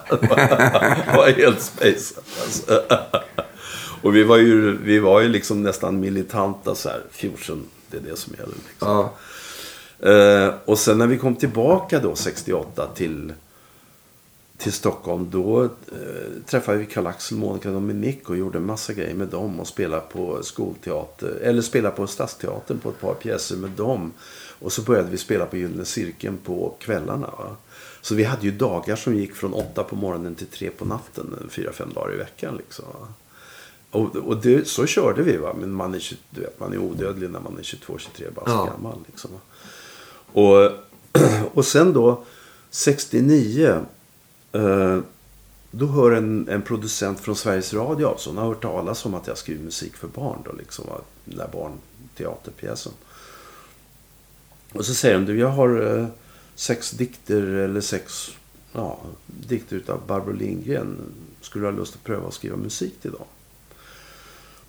Det var, det var helt spejsat alltså. Och vi var ju, vi var ju liksom nästan militanta så här. Fusion, det är det som gäller. Liksom. Ja. Eh, och sen när vi kom tillbaka då 68 till, till Stockholm. Då eh, träffade vi Karl-Axel, Monica Dominik och gjorde en massa grejer med dem. Och spelade på skolteater, eller spelade på Stadsteatern på ett par pjäser med dem. Och så började vi spela på Gyllene Cirkeln på kvällarna. Va? Så vi hade ju dagar som gick från åtta på morgonen till tre på natten. Fyra, fem dagar i veckan liksom. Va? Och, och det, så körde vi. Va? Men man är, 20 du vet, man är odödlig när man är 22-23 bara Ja. gammal. Liksom. Och, och sen då 69. Eh, då hör en, en producent från Sveriges Radio av sig. Hon har hört talas om att jag skriver musik för barn. Då, liksom, va? Den där barnteaterpjäsen. Och så säger de, du jag har eh, sex dikter eller sex ja, dikter utav Barbro Lindgren. Skulle du ha lust att pröva att skriva musik till dem?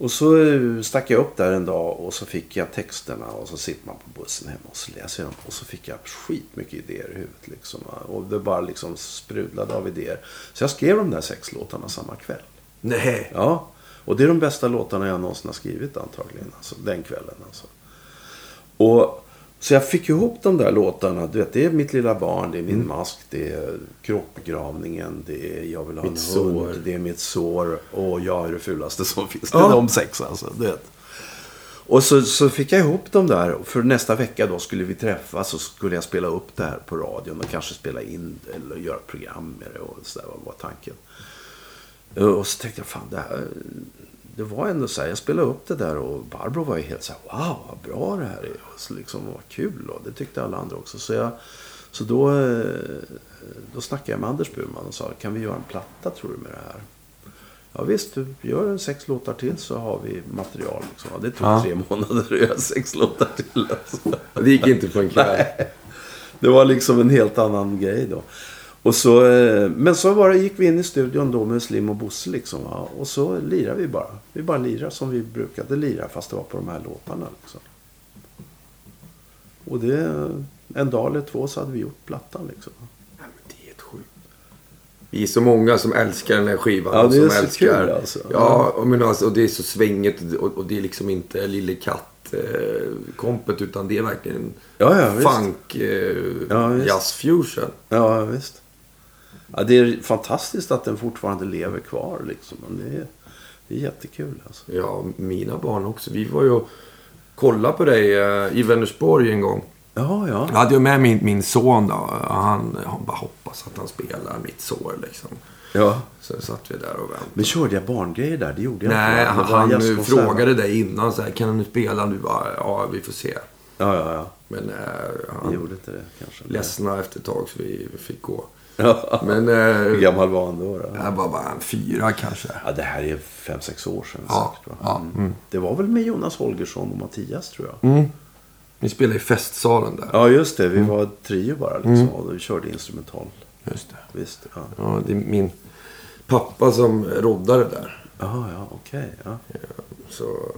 Och så eh, stack jag upp där en dag och så fick jag texterna och så sitter man på bussen hemma och så läser jag dem. Och så fick jag skitmycket idéer i huvudet liksom. Och det bara liksom sprudlade av idéer. Så jag skrev de där sex låtarna samma kväll. Nej. Ja, och det är de bästa låtarna jag någonsin har skrivit antagligen. Alltså, den kvällen alltså. Och, så jag fick ihop de där låtarna. Du vet, det är Mitt lilla barn, det är Min mask, det är Kråkbegravningen, det är Jag vill ha Mitt en sår. hund, det är Mitt sår och Jag är det fulaste som finns. Det är de sex alltså. Du vet. Och så, så fick jag ihop dem där. För nästa vecka då skulle vi träffas och skulle jag spela upp det här på radion och kanske spela in det eller göra ett program med det. Och så där var tanken. Och så tänkte jag, fan det här... Det var ändå så här, jag spelade upp det där och Barbro var ju helt så här, wow vad bra det här är. Och så liksom, vad kul och det tyckte alla andra också. Så, jag, så då, eh, då snackade jag med Anders Burman och sa, kan vi göra en platta tror du med det här? Ja visst, du gör en sex låtar till så har vi material. Liksom. Det tog Ja. tre månader att göra sex låtar till. Alltså. Det gick inte på en kväll. Det var liksom en helt annan grej då. Och så, eh, men så var det, gick vi in i studion då med Slim och Bosse liksom. Va? Och så lirade vi bara. Vi bara lirade som vi brukade lira fast det var på de här låtarna. Liksom. Och det, en dag eller två så hade vi gjort plattan liksom. Men det är helt sjukt. Vi är så många som älskar den här skivan. Ja, det är som så älskar. kul, alltså. Ja, och, men alltså, och det är så svängigt och, och det är liksom inte Lille Katt-kompet utan det är verkligen Ja, ja, funk, eh, Ja, jazz fusion. Ja, visst. Ja, det är fantastiskt att den fortfarande lever kvar liksom. Det, är, det är jättekul alltså. Ja, mina barn också. Vi var ju och kollade på dig eh, i Vänersborg en gång. Ja, ja. Jag hade ju med min, min son då. Han, han bara hoppas att han spelar mitt sår liksom. ja. Så satt vi där och väntade. Men körde jag barngrejer där? Det gjorde jag Nej, inte. han, han va? frågade dig innan så här, kan du spela? Du bara, ja vi får se. Ja, ja, ja. Men eh, Vi han gjorde inte det kanske. ledsna efter ett tag så vi, vi fick gå. Ja. Men Hur eh, gammal var han då? då? jag var bara fyra kanske. Ja, det här är fem, sex år sedan Ja, säkert. Ja, Mm. Det var väl med Jonas Holgersson och Mattias tror jag. Mm. Ni spelade i festsalen där. Ja, just det. Vi var ett trio bara liksom. Och vi körde instrumental. Just det. Visst. Ja, Ja, det är min pappa som roddade där. ja, ja okej. ja. Så,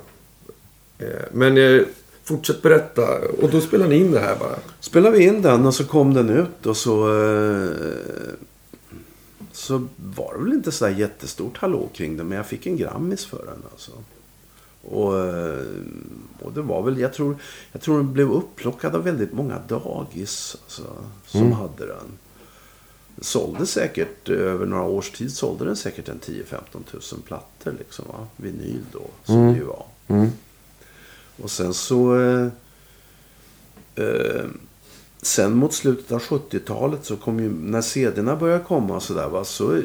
eh, men eh, fortsätt berätta. Och då spelar ni in det här bara. Spelade vi in den och så kom den ut och så... Eh, så var det väl inte så där jättestort hallå kring den. Men jag fick en Grammis för den alltså. Och, eh, och det var väl, jag tror, jag tror den blev upplockad av väldigt många dagis alltså, som hade den. Sålde säkert, eh, över några års tid sålde den säkert en 10-15 tusen plattor liksom va. Vinyl då, som det ju var. Och sen så... Eh, eh, sen mot slutet av 70-talet så kom ju, när CD-erna började komma och sådär va, så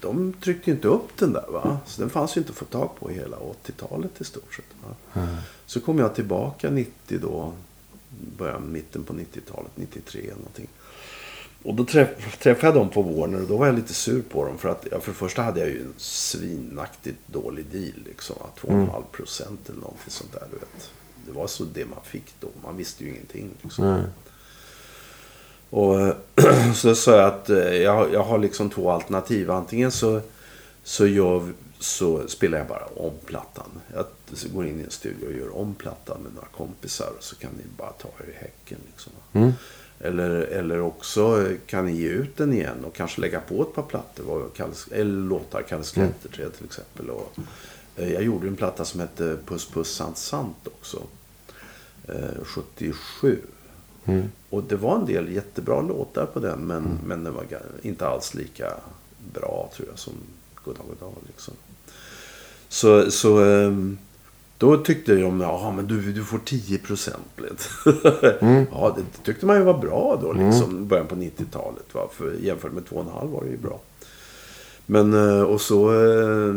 de tryckte ju inte upp den där va. Så den fanns ju inte att få tag på hela 80-talet i stort sett. Va? Så kom jag tillbaka 90 då, början, mitten på 90-talet, 93 eller någonting. Och då träff, träffade jag dem på Warner och då var jag lite sur på dem. För att ja, för det första hade jag ju en svinaktigt dålig deal. Liksom, 2,5 procent eller någonting sånt där. Du vet. Det var så det man fick då. Man visste ju ingenting. Liksom. Nej. Och så sa jag att eh, jag, jag har liksom två alternativ. Antingen så, så, gör, så spelar jag bara om plattan. Jag går in i en studio och gör om plattan med några kompisar. Så kan ni bara ta er i häcken. Liksom. Mm. Eller, eller också kan ni ge ut den igen och kanske lägga på ett par plattor. Eller låtar, kallas klätterträd till exempel. Och, eh, jag gjorde en platta som hette Puss Puss Sant Sant också. Eh, 77. Och det var en del jättebra låtar på den. Men, men den var inte alls lika bra tror jag som Goddag Goddag. Liksom. Så, så ehm, då tyckte de, ja men du, du får 10 procent. ja, det tyckte man ju var bra då liksom. i Början på 90-talet. Va? För jämfört med 2,5 var det ju bra. Men eh, och så... eh,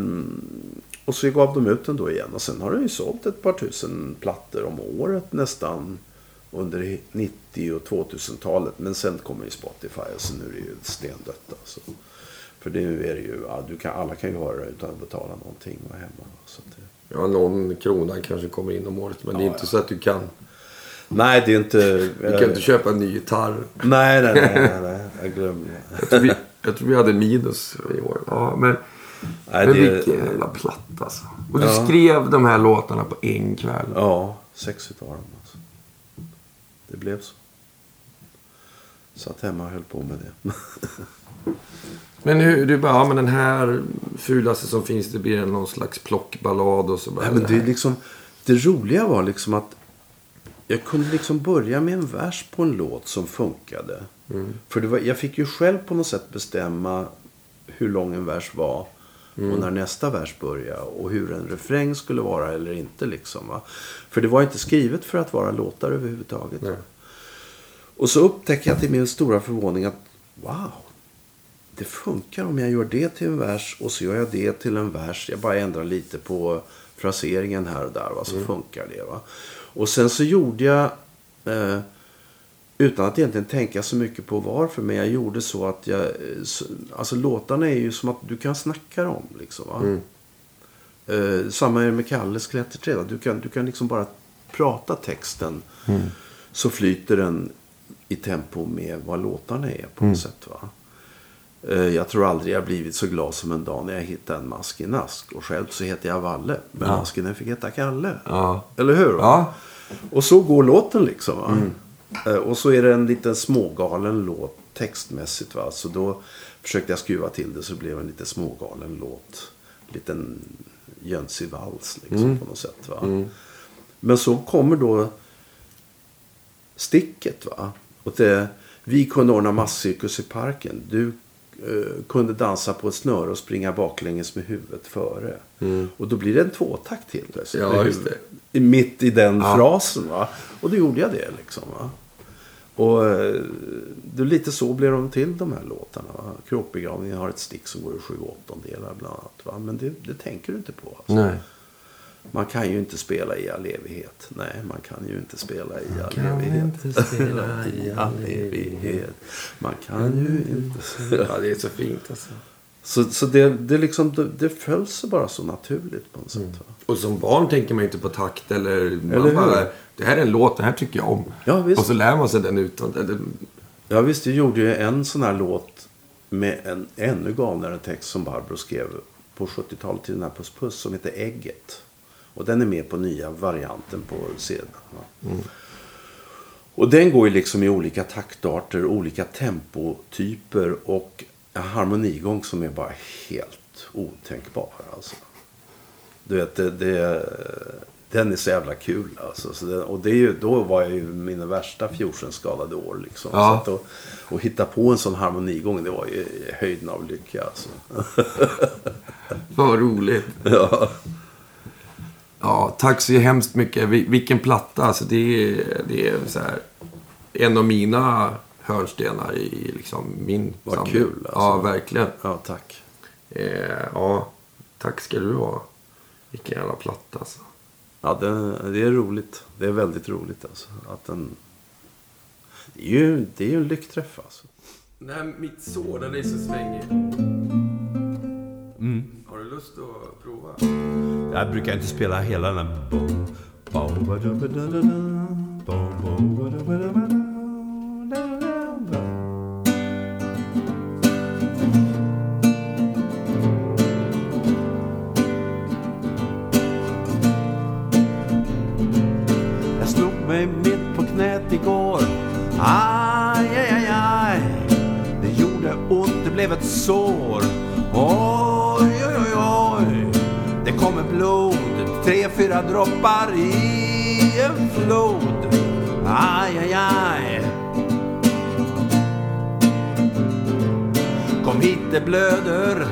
Och så gav de ut den då igen. Och sen har den ju sålt ett par tusen plattor om året nästan. Under 90 och 2000-talet. Men sen kommer ju Spotify. Så nu är det ju stendött alltså. För nu är det ju, ja, du kan, alla kan ju höra det utan att betala någonting och hemma. Så det, Ja, någon krona kanske kommer in om året. Men det är Ja, inte ja. så att du kan. nej, det är inte... Du kan inte köpa en ny gitarr. Nej, nej, nej, nej, nej. Jag glömde. Jag tror vi, jag tror vi hade minus i år. Ja, men, Nej, men det- vilken jävla platta alltså. Och du Ja. skrev de här låtarna på en kväll. Ja, sex utav dem. Alltså. Det blev så. Satt hemma och höll på med det. Men hur, du bara, ja men den här fulaste som finns, det blir någon slags plockballad och så bara. Nej, men det, är liksom, det roliga var liksom att jag kunde liksom börja med en vers på en låt som funkade. För det var, jag fick ju själv på något sätt bestämma hur lång en vers var. Och när nästa vers började. Och hur en refräng skulle vara eller inte. Liksom, va? För det var inte skrivet för att vara låtar överhuvudtaget. Och så upptäcker jag till min stora förvåning att wow, det funkar om jag gör det till en vers och så gör jag det till en vers. Jag bara ändrar lite på fraseringen här och där. Va? Så funkar det. Va? Och sen så gjorde jag, eh, utan att egentligen tänka så mycket på varför, men jag gjorde så att jag, eh, så, alltså låtarna är ju som att du kan snacka dem. Liksom, va? Eh, samma är med Kalles klätterträd. Du kan, du kan liksom bara prata texten. Så flyter den i tempo med vad låtarna är på något sätt. Va? Eh, Jag tror aldrig jag blivit så glad som en dag när jag hittade en mask i en ask. Och själv så heter jag Valle. Men Ja. masken fick heta Kalle. Ja. Eller hur? Ja. Och så går låten liksom. Va? Eh, Och så är det en liten smågalen låt textmässigt. Va? Så då försökte jag skruva till det så det blev en lite smågalen låt. En liten jönsig vals liksom på något sätt. Va? Men så kommer då sticket. va. Och det, vi kunde ordna masscirkus i parken. Du kunde dansa på ett snöre och springa baklänges med huvudet före. Och då blir det en tvåtakt helt plötsligt. Ja, just Mitt i den Ja. frasen. Va? Och då gjorde jag det. liksom va. Och eh, det, lite så blev de till de här låtarna. Va? Kråkbegravningen har ett stick som går i sju åttondelar bland annat. Va? Men det, det tänker du inte på. Alltså. Nej. Man kan ju inte spela i all evighet. Nej, man kan ju inte spela i all kan evighet. inte spela i all evighet. Man kan ju inte... Ja, det är så fint alltså. Så, så det, det, liksom, det, det föll sig bara så naturligt på något sätt. Va? Och som barn tänker man ju inte på takt eller... Man Eller bara, det här är en låt, den här tycker jag om. Ja, visst. Och så lär man sig den utan... Eller, Ja, visst, jag gjorde ju en sån här låt med en ännu galnare text som Barbro skrev på 70-talet till den här Puss Puss som heter Ägget. Och den är med på nya varianten på sidan. va. Och den går ju liksom i olika taktarter, olika tempotyper och en harmonigång som är bara helt otänkbar. Alltså. Du vet, det, det, den är så jävla kul. Alltså. Så det, och det är ju, då var jag ju mina värsta fjorsenskadade år. Liksom. Ja. Så att, och, och hitta på en sån harmonigång, det var ju höjden av lycka. Alltså. vad roligt. ja. Ja, tack så hemskt mycket. Vi- Vilken platta. Alltså det är, det är så här, en av mina hörnstenar i liksom min Vad samling. kul, alltså. Ja, verkligen. ja, tack. Eh, ja, tack ska du ha. Vilken jävla platta alltså. Ja, det, det är roligt. Det är väldigt roligt alltså. Att den... Det är ju, det är ju en lyckträff alltså. Här mitt sår, den är så svängig. Har du lust att prova? Jag brukar inte spela hela den här... Jag slog mig mitt på knät igår. Aj, aj, aj, aj. Det gjorde ont, det blev ett sår. Oj, blod, tre, fyra droppar i en flod. Aj, aj, aj. Kom hit, det blöder.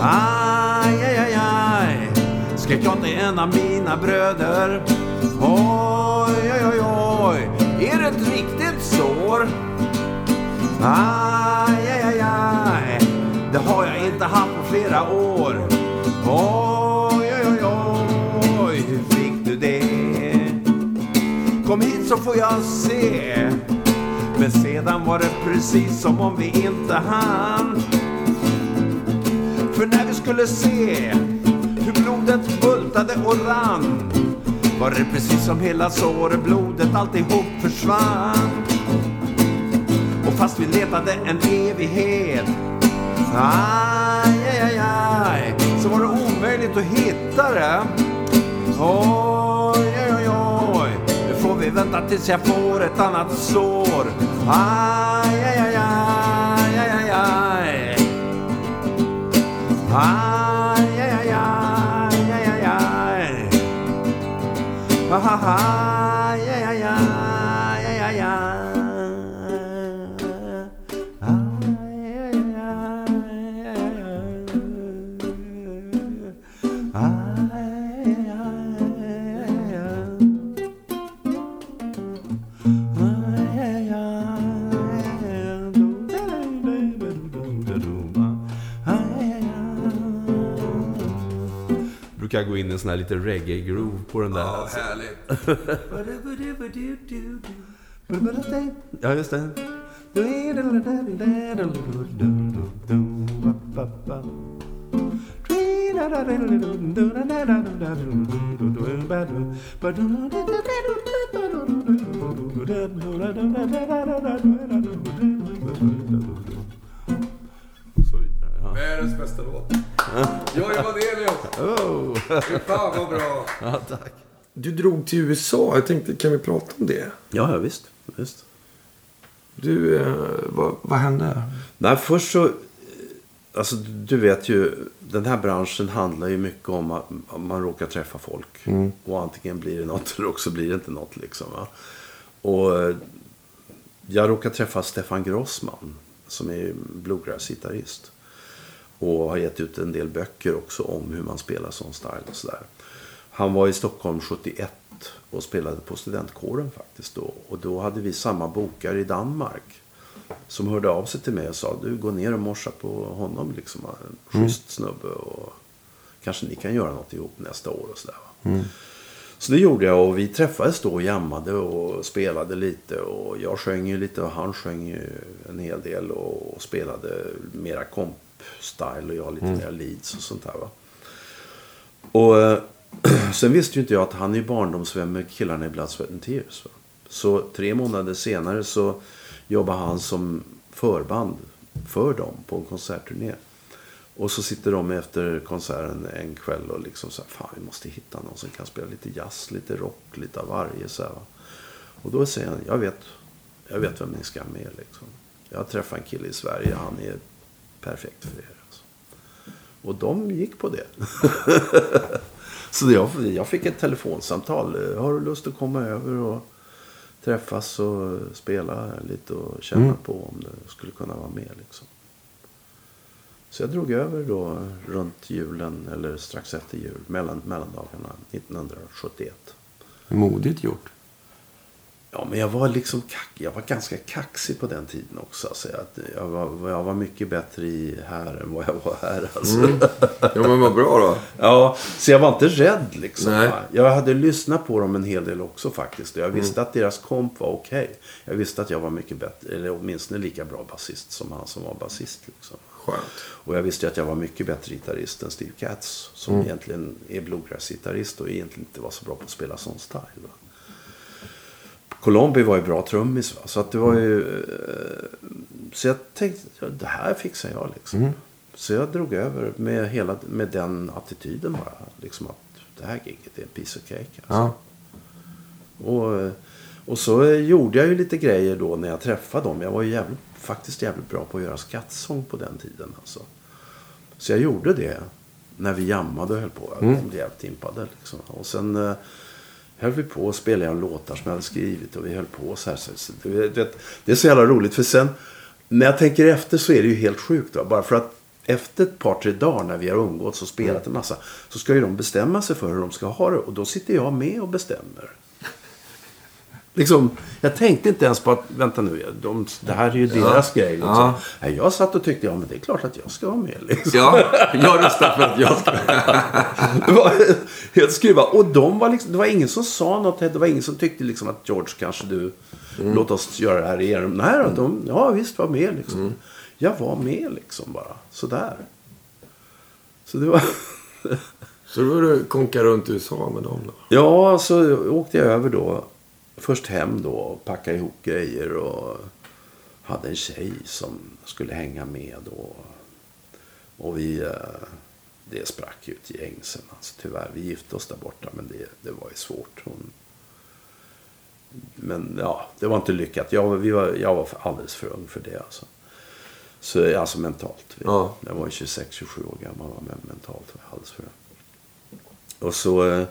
Aj, aj, aj, aj. Skrek jag till en av mina bröder. Oj, oj, oj, oj. Är det ett riktigt sår? Aj, aj, aj, aj. Det har jag inte haft på flera år. Oj, Kom hit så får jag se. Men sedan var det precis som om vi inte hann. För när vi skulle se hur blodet bultade och rann var det precis som hela såret, blodet alltihop försvann. Och fast vi letade en evighet Aj, aj, aj, aj Så var det omöjligt att hitta det Oh vi vänta tills jag får ett annat sår. Aj, aj, aj, aj, aj, aj, aj. Aj, aj, aj, aj, aj, aj, in en sån här lite reggae-groove på den där. Ja, härligt. Ja, just det. Världens bästa låt. Jojje Wadenius! Oh. Fy fan vad bra. Ja, tack. Du drog till USA. Jag tänkte, kan vi prata om det? Ja, ja visst. visst. Du, eh, vad, vad hände? Nej, först så... Alltså, du vet ju, den här branschen handlar ju mycket om att man råkar träffa folk. Och antingen blir det något eller också blir det inte något. Liksom, va? Och eh, jag råkade träffa Stefan Grossman, som är bluegrass-gitarrist. Och har gett ut en del böcker också om hur man spelar sån style och sådär. Han var i Stockholm 71 och spelade på studentkåren faktiskt då. Och då hade vi samma bokare i Danmark. Som hörde av sig till mig och sa du gå ner och morsa på honom liksom. En schysst snubbe och kanske ni kan göra något ihop nästa år och sådär. va. Så det gjorde jag och vi träffades då och jammade och spelade lite. Och jag sjöng ju lite och han sjöng ju en hel del och spelade mera komp-style och jag lite mer leads och sånt där. Va? Och eh, sen visste ju inte jag att han är barndomsvän med killarna i Blood, Sweat and Tears. Va? Så tre månader senare så jobbade han som förband för dem på en konsertturné. Och så sitter de efter konserten en kväll och liksom så här, fan vi måste hitta någon som kan spela lite jazz, lite rock, lite av varje. Så här, va. Och då säger han, jag vet, jag vet vem ni ska med liksom. Jag har träffat en kille i Sverige, han är perfekt för er. Alltså. Och de gick på det. så jag, jag fick ett telefonsamtal. Har du lust att komma över och träffas och spela lite och känna på om det skulle kunna vara med liksom. Så jag drog över då runt julen, eller strax efter jul, mellan, mellandagarna 1971. Modigt gjort. Ja, men jag var liksom kack, jag var ganska kaxig på den tiden också. Alltså, jag, jag, var, jag var mycket bättre i här än vad jag var här. Alltså. Mm. Ja, men vad bra då. Ja, så jag var inte rädd liksom. Nej. Jag hade lyssnat på dem en hel del också faktiskt. Jag visste att deras komp var okej. Jag visste att jag var mycket bättre, eller åtminstone lika bra basist som han som var basist. Liksom. Skönt. Och jag visste att jag var mycket bättre gitarrist än Steve Katz. Som egentligen är bluegrass-gitarrist och egentligen inte var så bra på att spela sån style. Va? Colombi var ju bra trummis. Va? Så att det var ju... eh, Så jag tänkte, ja, det här fixar jag liksom. Så jag drog över med, hela, med den attityden bara. Liksom att det här giget är en piece of cake. Alltså. Ja. Och, och så gjorde jag ju lite grejer då när jag träffade dem. Jag var ju jävligt, faktiskt jävligt bra på att göra skattsång på den tiden. Alltså. Så jag gjorde det när vi jammade och höll på. Jag blev jävligt impade. Liksom. Och sen eh, höll vi på och spelade jag låtar som jag hade skrivit. Och vi höll på så här. Så, så, det, det är så jävla roligt. För sen när jag tänker efter så är det ju helt sjukt. Va? Bara för att efter ett par, tre dagar när vi har umgåtts och spelat en massa. Så ska ju de bestämma sig för hur de ska ha det. Och då sitter jag med och bestämmer. Liksom, jag tänkte inte ens på att, vänta nu, de, det här är ju deras grej. Liksom. Ja. Jag satt och tyckte, ja men det är klart att jag ska vara med. Liksom. Ja, jag röstar för att jag ska... Det var helt skruvat. Och de var liksom, det var ingen som sa något. Det var ingen som tyckte liksom att George, kanske du, låt oss göra det här igen. Nej då, de, ja visst var med liksom. Jag var med liksom bara, sådär. Så det var... Så då var du konka runt i USA med dem då? Ja, så åkte jag över då. Först hem då och packade ihop grejer och hade en tjej som skulle hänga med då. Och vi, eh, det sprack ju ett gäng sen. Alltså, tyvärr, vi gifte oss där borta men det, det var ju svårt. Hon, men ja, det var inte lyckat. Jag, vi var, jag var alldeles för ung för det alltså. Så, alltså mentalt. Ja. Jag var 26-27 år gammal men mentalt var jag alldeles för ung. Och så...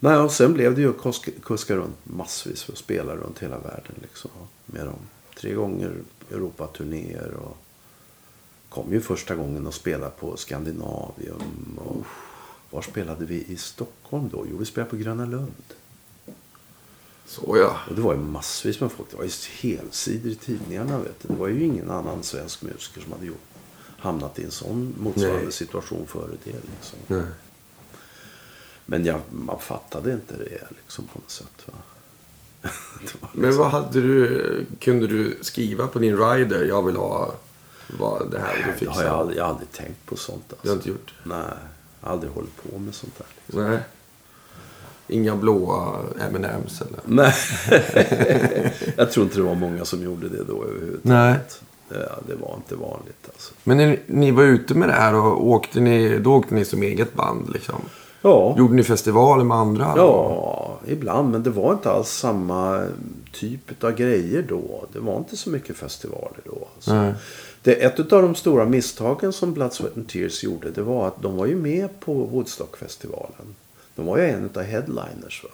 Nej, och sen blev det ju att kuska, kuska runt massvis och spela runt hela världen liksom. Med dem. Tre gånger Europaturnéer och kom ju första gången att spela på Skandinavium. Och var spelade vi i Stockholm då? Jo, vi spelade på Gröna Lund. Så ja. Och det var ju massvis med folk. Det var ju helsidor i tidningarna. Vet du. Det var ju ingen annan svensk musiker som hade gjort, hamnat i en sån motsvarande Nej. situation före det. Liksom. Nej. Men jag, man fattade inte det liksom, på något sätt. Va? Det var Men vad hade du... Kunde du skriva på din rider? Jag vill ha vad det här du Det fixar. har jag, aldrig, jag har aldrig tänkt på sånt. Alltså. Du har inte gjort? Nej, jag har aldrig hållit på med sånt där. Liksom. Nej. Inga blåa M&M's eller? Nej, jag tror inte det var många som gjorde det då överhuvudtaget. Nej. Ja, det var inte vanligt alltså. Men när ni var ute med det här och åkte ni, då åkte ni som eget band liksom? Ja. Gjorde ni festivaler med andra? Ja, ibland. Men det var inte alls samma typ av grejer då. Det var inte så mycket festivaler då. Alltså. Det, ett av de stora misstagen som Blood, Sweat and Tears gjorde. Det var att de var ju med på Woodstockfestivalen. De var ju en av headliners. Va?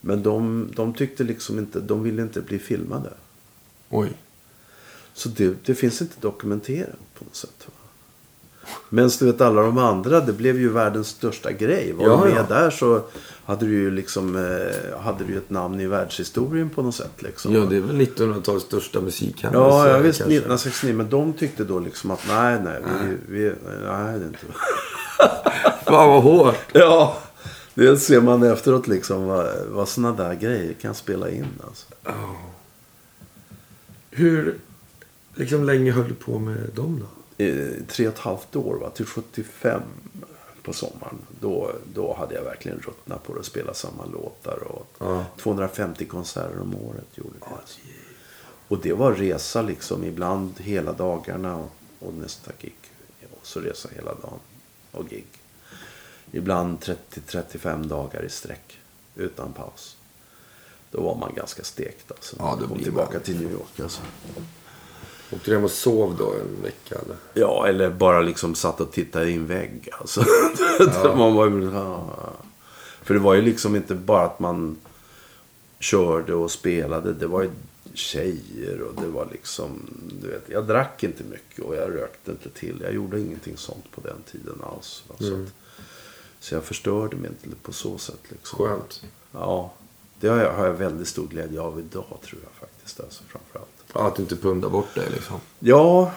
Men de, de tyckte liksom inte, de ville inte bli filmade. Oj. Så det, det finns inte dokumenterat på något sätt. Va? Men du vet alla de andra, det blev ju världens största grej. Var Ja, du med ja. där så hade du ju liksom eh, hade du ett namn i världshistorien på något sätt. Liksom. Ja, det är väl 1900-talets största musikhändelse. Ja, ja visst. kanske. 1969. Men de tyckte då liksom att nej, nej. Vi, vi, nej, det är inte Fan vad hårt. Ja, det ser man efteråt liksom. Vad, vad sådana där grejer kan spela in. Alltså. Hur liksom länge höll du på med dem då? Tre och ett halvt år, va? till 75 på sommaren. Då, då hade jag verkligen ruttnat på det att spela samma låtar. Och Ja. 250 konserter om året gjorde vi. alltså. Och det var resa liksom ibland hela dagarna och, och nästa gig. Och så resa hela dagen och gig. Ibland 30-35 dagar i sträck utan paus. Då var man ganska stekt alltså. Ja, Kom tillbaka man. till New York alltså. Åkte du hem och sov då en vecka eller? Ja, eller bara liksom satt och tittade i en vägg. Alltså. man var ja. För det var ju liksom inte bara att man körde och spelade. Det var ju tjejer och det var liksom, du vet, jag drack inte mycket och jag rökte inte till. Jag gjorde ingenting sånt på den tiden alls. va. Så, att, så jag förstörde mig inte på så sätt liksom. Skönt. Ja. Det har jag, har jag väldigt stor glädje av idag tror jag faktiskt. Alltså, framförallt. Att inte pundar bort det liksom. Ja,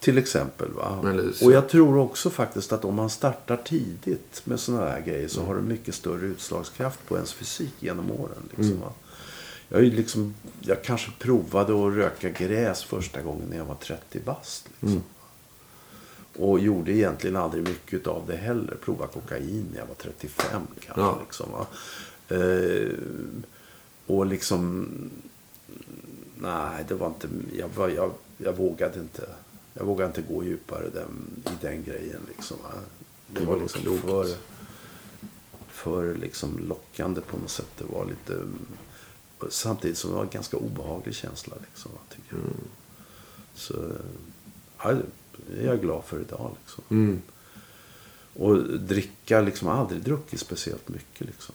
till exempel. Va? Och jag tror också faktiskt att om man startar tidigt med sådana här grejer så har det mycket större utslagskraft på ens fysik genom åren. Liksom, va? Jag, liksom, jag kanske provade att röka gräs första gången när jag var 30 bast. Liksom. Och gjorde egentligen aldrig mycket av det heller. Prova kokain när jag var 35 kanske. Ja. Liksom? Eh, och liksom... Nej, det var inte... Jag, var, jag, jag vågade inte. Jag vågade inte gå djupare den, i den grejen. Liksom? Det Det var var liksom klokt. för, för liksom lockande på något sätt. Det var lite... Samtidigt som det var en ganska obehaglig känsla. Liksom, tycker jag. Så ja, det är jag glad för idag. Liksom. Mm. Och dricka, liksom, jag har aldrig druckit speciellt mycket. Liksom.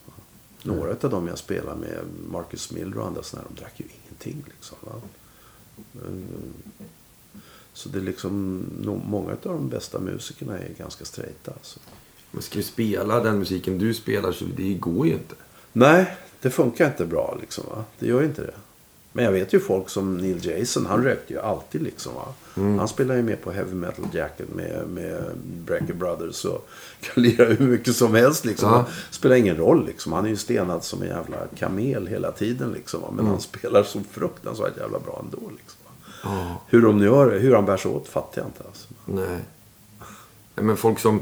Några av dem jag spelar med, Marcus Miller och andra sådana, de drack ju ingenting. Liksom, va. Men, Så det är liksom, många av de bästa musikerna är ganska straighta. Alltså. Men ska du spela den musiken du spelar så det går ju inte. Nej, det funkar inte bra liksom. Va? Det gör inte det. Men jag vet ju folk som Neil Jason, han rökte ju alltid liksom. Va? Han spelar ju med på Heavy Metal Jacket med, med Breaker Brothers och kan lira hur mycket som helst liksom. Ja. Spelar ingen roll liksom. Han är ju stenad som en jävla kamel hela tiden liksom. Va? Men han spelar så fruktansvärt jävla bra ändå liksom. Va? Ja. Hur de nu gör det, hur han bär sig åt fattar jag inte alltså. Nej. Men folk som,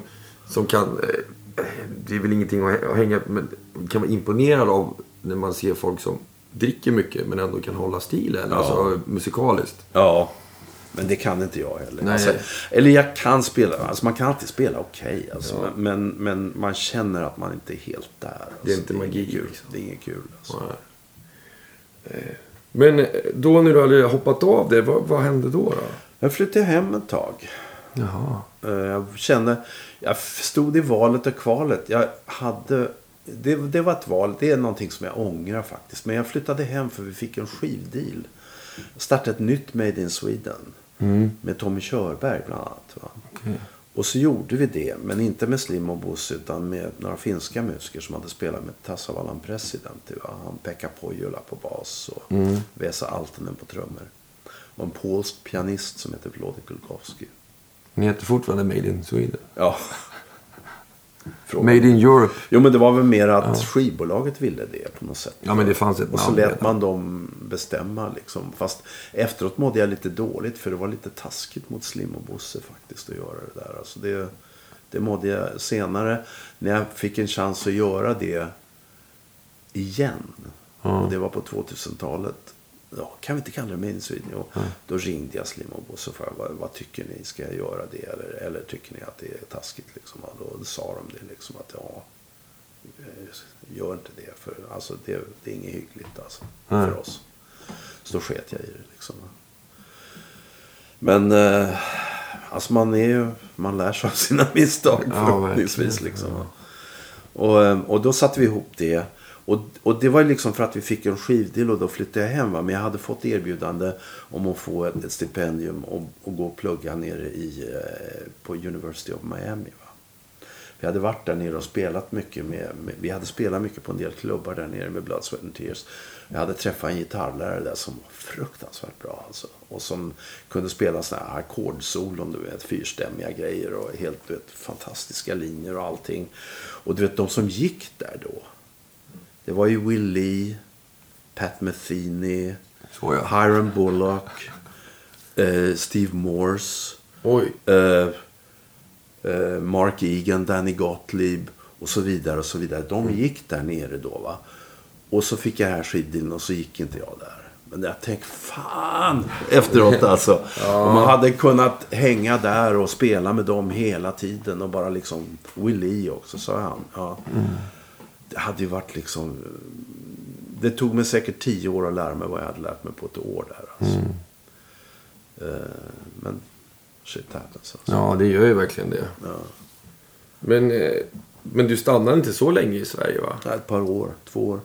som kan... eh, Det är väl ingenting att hänga men kan vara imponerad av när man ser folk som dricker mycket men ändå kan hålla stilen. Ja. Alltså musikaliskt. Ja. Men det kan inte jag heller. Alltså, eller jag kan spela, alltså man kan alltid spela okej. alltså, Ja. men, men man känner att man inte är helt där. Alltså, Det är inte magi, inget Kul. liksom. Det är inget kul. Alltså. Eh, Men eh, då när du hade hoppat av det, vad, vad hände då? då? Jag flyttade hem ett tag. Jaha. Eh, Jag kände, jag stod i valet och kvalet. Jag hade, det, det var ett val, det är någonting som jag ångrar faktiskt. Men jag flyttade hem för vi fick en skivdeal. Startade ett nytt Made in Sweden. Med Tommy Körberg bland annat. Va? Och så gjorde vi det, men inte med Slim och Bosse utan med några finska musiker som hade spelat med Tassavallan President. Va? Han Pekka Pohjola på bas och Vesa Altonen på trummor. Och en polsk pianist som heter Wlodek Kulkowski. Ni heter fortfarande Made in Sweden. Ja. Fråga. Made in Europe. Jo, men det var väl mer att skivbolaget ville det på något sätt. Ja, men det fanns ett Och så namn lät man dem bestämma liksom. Fast efteråt mådde jag lite dåligt för det var lite taskigt mot Slim och Bosse faktiskt att göra det där. Alltså det, det mådde jag senare när jag fick en chans att göra det igen. Och det var på 2000-talet. Ja, kan vi inte kalla det Made in Sweden? Jo. Då ringde jag Slim och och frågade vad, tycker ni? Ska jag göra det? Eller, eller tycker ni att det är taskigt? Liksom? Och då sa de det liksom att ja, eh, gör inte det. För alltså, det, det är inget hyggligt alltså, för oss. Så då sket jag i det. Liksom. Men eh, alltså man, är ju, man lär sig av sina misstag Ja, förhoppningsvis. Liksom. Och, eh, och då satte vi ihop det. Och, och det var ju liksom för att vi fick en skivdeal och då flyttade jag hem. Va? Men jag hade fått erbjudande om att få ett, ett stipendium och, och gå och plugga nere i, eh, på University of Miami. Va? Vi hade varit där nere och spelat mycket med, med, vi hade spelat mycket på en del klubbar där nere med Blood, Sweat and Tears. Jag hade träffat en gitarrlärare där som var fruktansvärt bra alltså. Och som kunde spela sådana här ackordsolon, du vet, fyrstämmiga grejer och helt du vet, fantastiska linjer och allting. Och du vet, de som gick där då. Det var ju Will Lee, Pat Metheny, Så ja. Hiram Bullock, eh, Steve Morse. Oj. Eh, eh, Mark Egan, Danny Gottlieb och så vidare och så vidare. De gick där nere då va. Och så fick jag här skiddealen och så gick inte jag där. Men jag tänkte fan efteråt alltså. Om man hade kunnat hänga där och spela med dem hela tiden och bara liksom Willie också sa han. Ja. Det hade ju varit liksom. Det tog mig säkert tio år att lära mig vad jag hade lärt mig på ett år där. Alltså. Eh, men shit happens alltså. Ja, det gör ju verkligen det. Ja. Men, eh, men du stannade inte så länge i Sverige va? Ja, Ett par år, två år.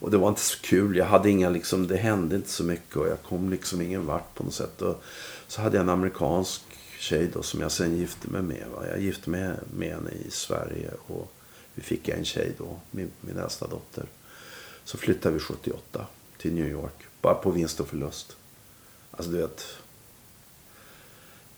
Och det var inte så kul. Jag hade inga liksom, det hände inte så mycket och jag kom liksom ingen vart på något sätt. Och så hade jag en amerikansk tjej då som jag sen gifte mig med. Va? Jag gifte mig med henne i Sverige och vi fick en tjej då, min, min äldsta dotter. Så flyttade vi 78 till New York. Bara på vinst och förlust. Alltså du vet.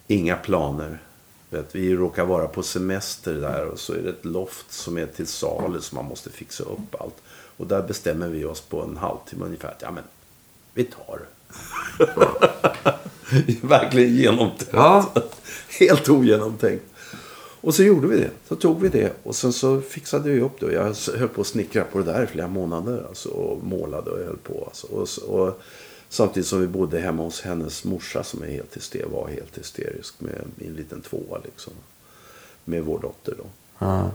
Inga planer. Vet, vi råkar vara på semester där och så är det ett loft som är till salu som man måste fixa upp allt. Och där bestämmer vi oss på en halvtimme ungefär att ja men vi tar det. Verkligen genomtänkt. Ja. Helt ogenomtänkt. Och så gjorde vi det. Så tog vi det. Och sen så fixade vi upp det. Jag höll på att snickra på det där i flera månader. Alltså, och målade och höll på. Alltså. Och, och, samtidigt som vi bodde hemma hos hennes morsa som är helt hyster, var helt hysterisk. Med en liten tvåa liksom. Med vår dotter då. Ja.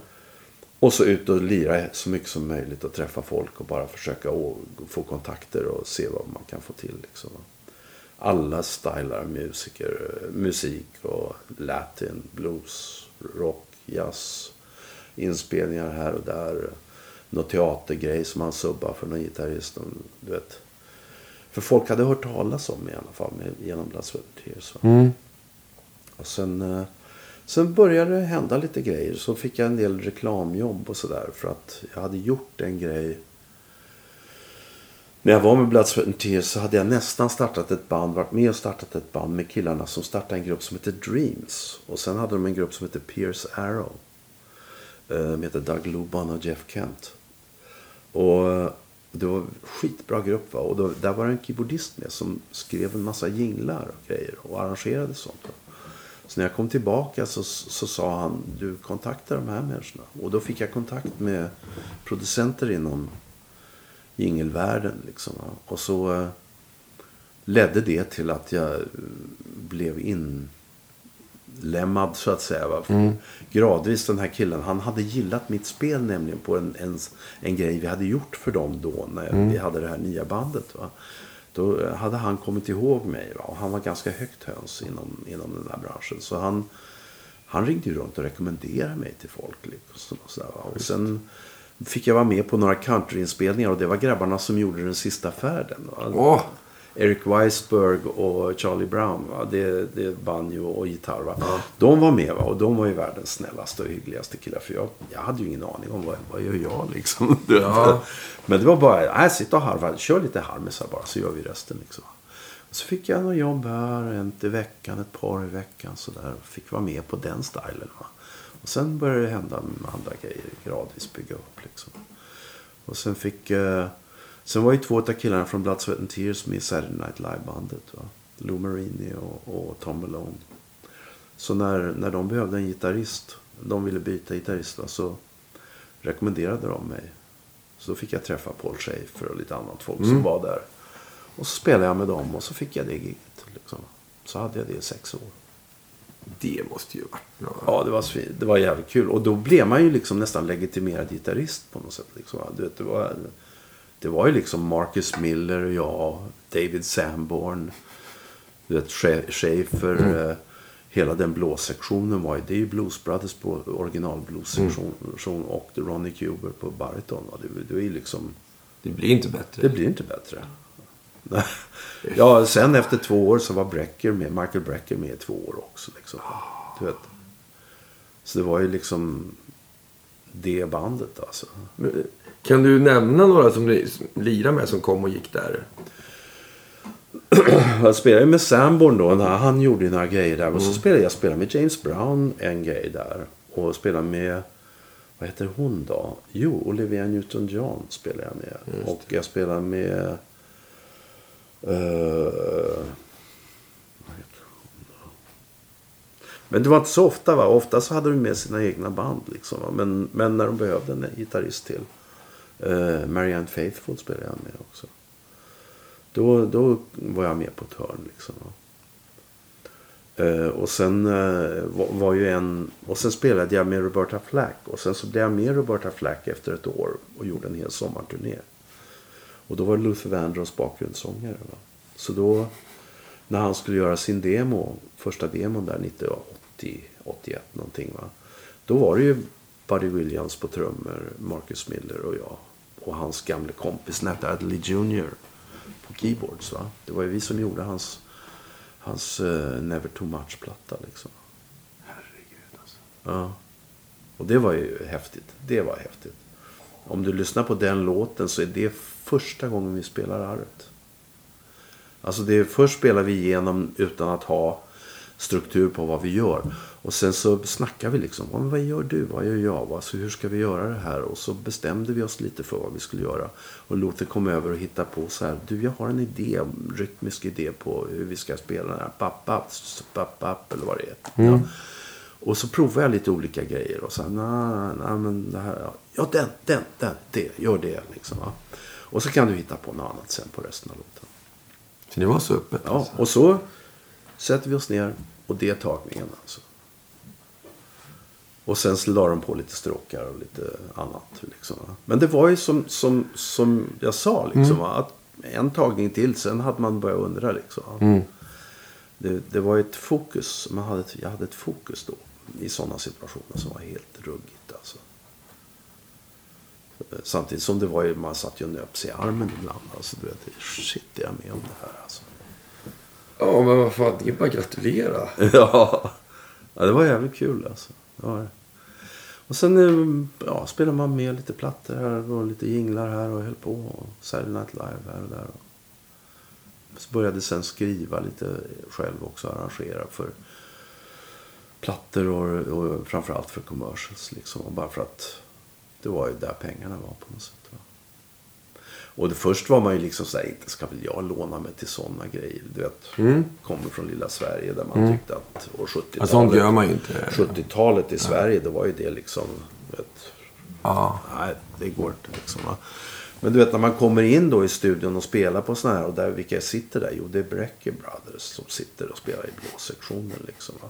Och så ut och lira så mycket som möjligt och träffa folk och bara försöka få kontakter och se vad man kan få till. Liksom. Alla stylar musiker, musik och latin, blues, rock, jazz. Inspelningar här och där. Någon teatergrej som han subbade för någon gitarrist. Du vet. För folk hade hört talas om i alla fall med, genom and Tears. Mm. Och sen, eh, sen började det hända lite grejer. Så fick jag en del reklamjobb och sådär. För att jag hade gjort en grej. När jag var med Blood, Sweat and Tears så hade jag nästan startat ett band. Varit med och startat ett band med killarna som startade en grupp som heter Dreams. Och sen hade de en grupp som heter Pierce Arrow. Eh, med De heter Doug Luban och Jeff Kent. Och eh, det var en skitbra grupp. Va? Och då, där var det en keyboardist med som skrev en massa jinglar och grejer. Och arrangerade sånt. Va? Så när jag kom tillbaka så, så sa han, du kontaktar de här människorna. Och då fick jag kontakt med producenter inom jingelvärlden. Liksom, och så eh, ledde det till att jag blev inlämmad så att säga. För Gradvis den här killen, han hade gillat mitt spel nämligen på en, en, en grej vi hade gjort för dem då. När vi hade det här nya bandet. Va? Då hade han kommit ihåg mig. Va? Och han var ganska högt höns inom, inom den här branschen. Så han, han ringde runt och rekommenderade mig till folk. Liksom, och, va? och sen fick jag vara med på några countryinspelningar. Och det var grabbarna som gjorde den sista färden. Åh, Eric Weisberg och Charlie Brown. Va? Det, det är banjo och gitarr. Va? De var med va? och de var ju världens snällaste och hyggligaste killar. För jag, jag hade ju ingen aning om vad, vad gör jag liksom. Ja. Men det var bara, nej, sitta och harva. Kör lite harmisar bara så gör vi resten. Liksom. Och så fick jag något jobb här, en i veckan, ett par i veckan. Så där. Fick vara med på den stilen. Va? Och sen började det hända andra grejer, gradvis bygga upp. Liksom. Och sen fick... Eh, sen var ju två av killarna från Blood, Sweat and Tears med i Saturday Night Live-bandet. Va? Lou Marini och, och Tom Malone. Så när, när de behövde en gitarrist, de ville byta gitarrist, va, så rekommenderade de mig. Så då fick jag träffa Paul Schaefer och lite annat folk som var där. Och så spelade jag med dem och så fick jag det giget. Liksom. Så hade jag det i sex år. Det måste ju varit bra. Ja, det var, det var jävligt kul. Och då blev man ju liksom nästan legitimerad gitarrist på något sätt. Liksom. Du vet, det, var, det var ju liksom Marcus Miller och jag, David Sanborn, du vet, Scha- Schaefer. Eh, hela den blåssektionen var ju, det är ju Blues Brothers på originalbluessektion och Ronnie Cuber på bariton. Det, det är liksom... Det blir inte bättre. Det blir inte bättre. ja, sen efter två år så var Brecker med, Michael Brecker med i två år också. Liksom. Du vet. Så det var ju liksom det bandet alltså. Kan du nämna några som li- som lirar med som kom och gick där? Jag spelade ju med Sanborn då. När han gjorde några grejer där. Och så spelade jag spelade med James Brown en grej där. Och spelade med, vad heter hon då? Jo, Olivia Newton-John spelade jag med. Och jag spelade med, eh, vad heter hon då? Eh, men det var inte så ofta va. Ofta så hade de med sina egna band liksom. Va? Men, men när de behövde en gitarrist till. Eh, Marianne Faithfull spelade jag med också. Då, då var jag med på ett hörn. Liksom. Eh, och sen eh, var, var ju en... Och sen spelade jag med Roberta Flack. Och sen så blev jag med Roberta Flack efter ett år. Och gjorde en hel sommarturné. Och då var Luther Vandross bakgrundssångare. Va? Så då, när han skulle göra sin demo, första demon där 1980, 81 någonting. Va? Då var det ju Buddy Williams på trummor, Marcus Miller och jag. Och hans gamle kompis Nat Adderley Jr. på keyboards. Va? Det var ju vi som gjorde hans, hans eh, Never Too Much-platta. Liksom. Herregud alltså. Ja. Och det var ju häftigt. Det var häftigt. Om du lyssnar på den låten så är det första gången vi spelar arvet. Alltså det är, först spelar vi igenom utan att ha struktur på vad vi gör. Och sen så snackar vi liksom. "Ja, men Vad gör du? Vad gör jag? Alltså, hur ska vi göra det här? Och så bestämde vi oss lite för vad vi skulle göra. Och Luther kom över och hittade på så här. Du, jag har en idé, rytmisk idé på hur vi ska spela den här. Papp, papp, papp, papp eller vad det är. Ja. Och så provade jag lite olika grejer. Och så här, nej, nej, men det här. ja. Ja, den, den, den, det. Gör det liksom. Va? Och så kan du hitta på något annat sen på resten av låten. Så det var så öppet Ja, alltså. och så sätter vi oss ner och det är tagningen alltså. Och sen så la de på lite stråkar och lite annat. Liksom. Men det var ju som, som, som jag sa, liksom, va, att en tagning till, sen hade man börjat undra. Liksom, va. det, det var ett fokus, man hade, jag hade ett fokus då i sådana situationer som var helt ruggigt. Samtidigt som det var ju, man satt ju och nöp sig i armen ibland. Alltså, du vet, shit, är jag med om det här alltså. Ja, men vad fan. Det är bara att gratulera. ja. ja, det var jävligt kul alltså. Det. Och sen eh, ja, spelade man med lite plattor här och lite jinglar här och höll på. Och Saturday Night Live här och där. Så började sen skriva lite själv också, arrangera för plattor och, och framförallt för commercials. Liksom. Och bara för att det var ju där pengarna var på något sätt. Va? Och det först var man ju liksom såhär, inte ska väl jag låna mig till sådana grejer. Du vet, kommer från lilla Sverige där man tyckte att, och 70-talet. Ja, sånt gör man ju inte. 70-talet i Sverige, då var ju det liksom, vet, Ja. nej det går inte liksom. Va? Men du vet när man kommer in då i studion och spelar på sådana här, och där, vilka sitter där? Jo det är Brecker Brothers som sitter och spelar i blåsektionen liksom. Va?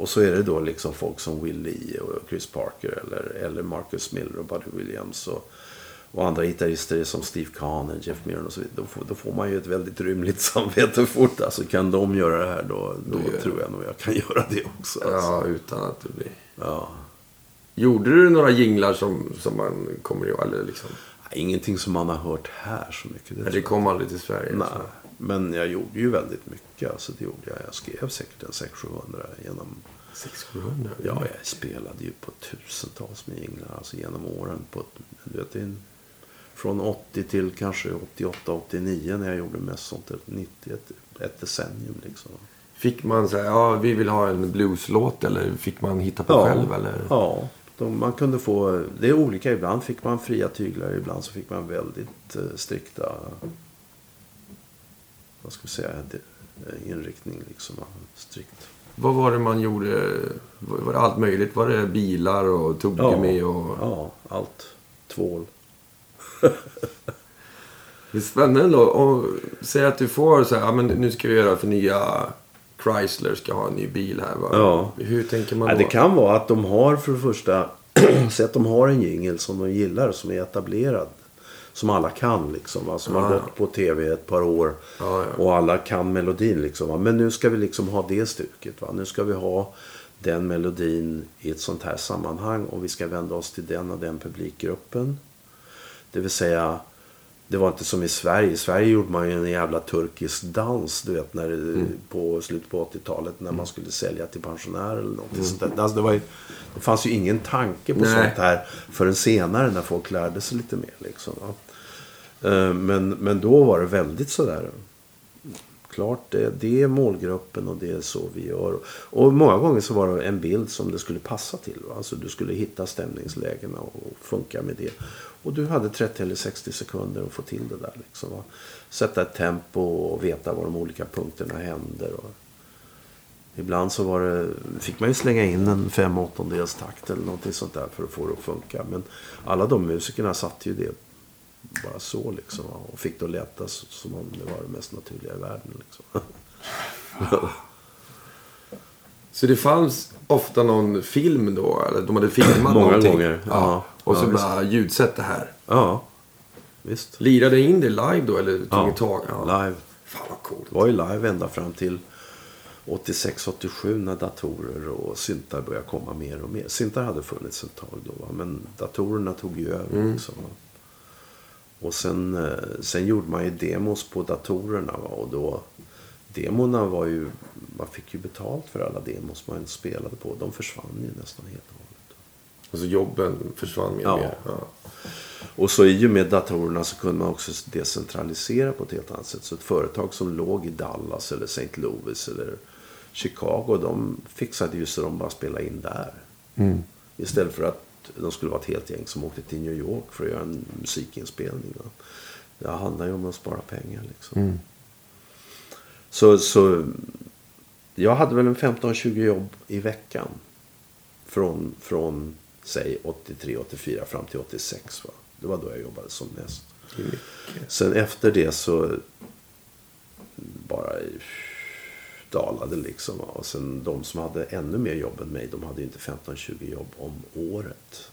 Och så är det då liksom folk som Will Lee och Chris Parker eller, eller Marcus Miller och Buddy Williams och, och andra gitarrister som Steve Kahn och Jeff Mirren och så vidare. Då får, då får man ju ett väldigt rymligt samvete fort. Alltså kan de göra det här då, då tror jag nog jag kan göra det också. Alltså. ja, utan att det blir... Ja. Gjorde du några jinglar som, som man kommer ihåg? Eller liksom? Ingenting som man har hört här så mycket. Det Nej, det kom aldrig till Sverige. Nej, så. Men jag gjorde ju väldigt mycket. Alltså det gjorde jag. Jag skrev säkert en 600-700 genom... 600 Ja, jag spelade ju på tusentals med jinglar alltså genom åren. På, ett- du vet, in, från 80 till kanske 88, 89 när jag gjorde mest sånt. ett 90, ett, ett decennium liksom. Fick man säga, ja vi vill ha en blueslåt eller fick man hitta på själv? Eller? Ja, de, man kunde få... Det är olika. Ibland fick man fria tyglar. Ibland så fick man väldigt eh, strikta... Vad ska vi säga? det- Inriktning liksom. Strikt. Vad var det man gjorde? Var det allt möjligt? Var det bilar och tuggummi och... Ja, allt. Tvål. Det är spännande. Och säg att du får så här, ja men nu ska vi göra för nya Chrysler ska ha en ny bil här. Va? Ja. Hur tänker man då? det kan vara att de har för det första... Säg att de har en jingel som de gillar, som är etablerad. Som alla kan liksom. Va? Som har Ja, ja. gått på tv ett par år. Ja, ja. Och alla kan melodin liksom. Va? Men nu ska vi liksom ha det stuket. Va? Nu ska vi ha den melodin i ett sånt här sammanhang. Och vi ska vända oss till den och den publikgruppen. Det vill säga, det var inte som i Sverige. I Sverige gjorde man ju en jävla turkisk dans, du vet, när, Mm. på slutet på 80-talet när man skulle sälja till pensionärer eller någonting sånt där. Alltså, det, var ju, det fanns ju ingen tanke på Mm. Nej. sånt här förrän senare när folk lärde sig lite mer. Liksom, Eh, men, men då var det väldigt sådär. Klart, det, det är målgruppen och det är så vi gör. Och många gånger så var det en bild som det skulle passa till. Va? Alltså du skulle hitta stämningslägena och funka med det. Och du hade 30 eller 60 sekunder att få till det där. Liksom, va? Sätta ett tempo och veta var de olika punkterna händer. Och ibland så var det, fick man ju slänga in en fem åttondels takt eller någonting sånt där för att få det att funka. Men alla de musikerna satte ju det bara så liksom. Och fick det att låta som om det var det mest naturliga i världen. Liksom. Så det fanns ofta någon film då? Eller de hade filmat Många någonting? gånger, ja. Och så Ja, bara ljudsätt det här. ja, visst. Lirade in det live då? Eller tog Ja, tag? live. Fan vad coolt. Det var ju live ända fram till 86-87 när datorer och syntar började komma mer och mer. Syntar hade funnits ett tag då, va? men datorerna tog ju över. Liksom, va? Och sen, eh, sen gjorde man ju demos på datorerna. Va? Och då, demorna var ju, man fick ju betalt för alla demos man spelade på. De försvann ju nästan helt och hållet. Alltså jobben försvann mer och Ja. mer. Ja. Och så i och med datorerna så kunde man också decentralisera på ett helt annat sätt. Så ett företag som låg i Dallas eller St. Louis eller Chicago, de fixade ju så de bara spelade in där. Istället för att de skulle vara ett helt gäng som åkte till New York för att göra en musikinspelning. va. Det handlar ju om att spara pengar liksom. Så, så jag hade väl en 15-20 jobb i veckan. Från, från säg 83, 84 fram till 86. Va? Det var då jag jobbade som mest. Sen efter det så bara dalade liksom. Och sen de som hade ännu mer jobb än mig, de hade ju inte 15-20 jobb om året.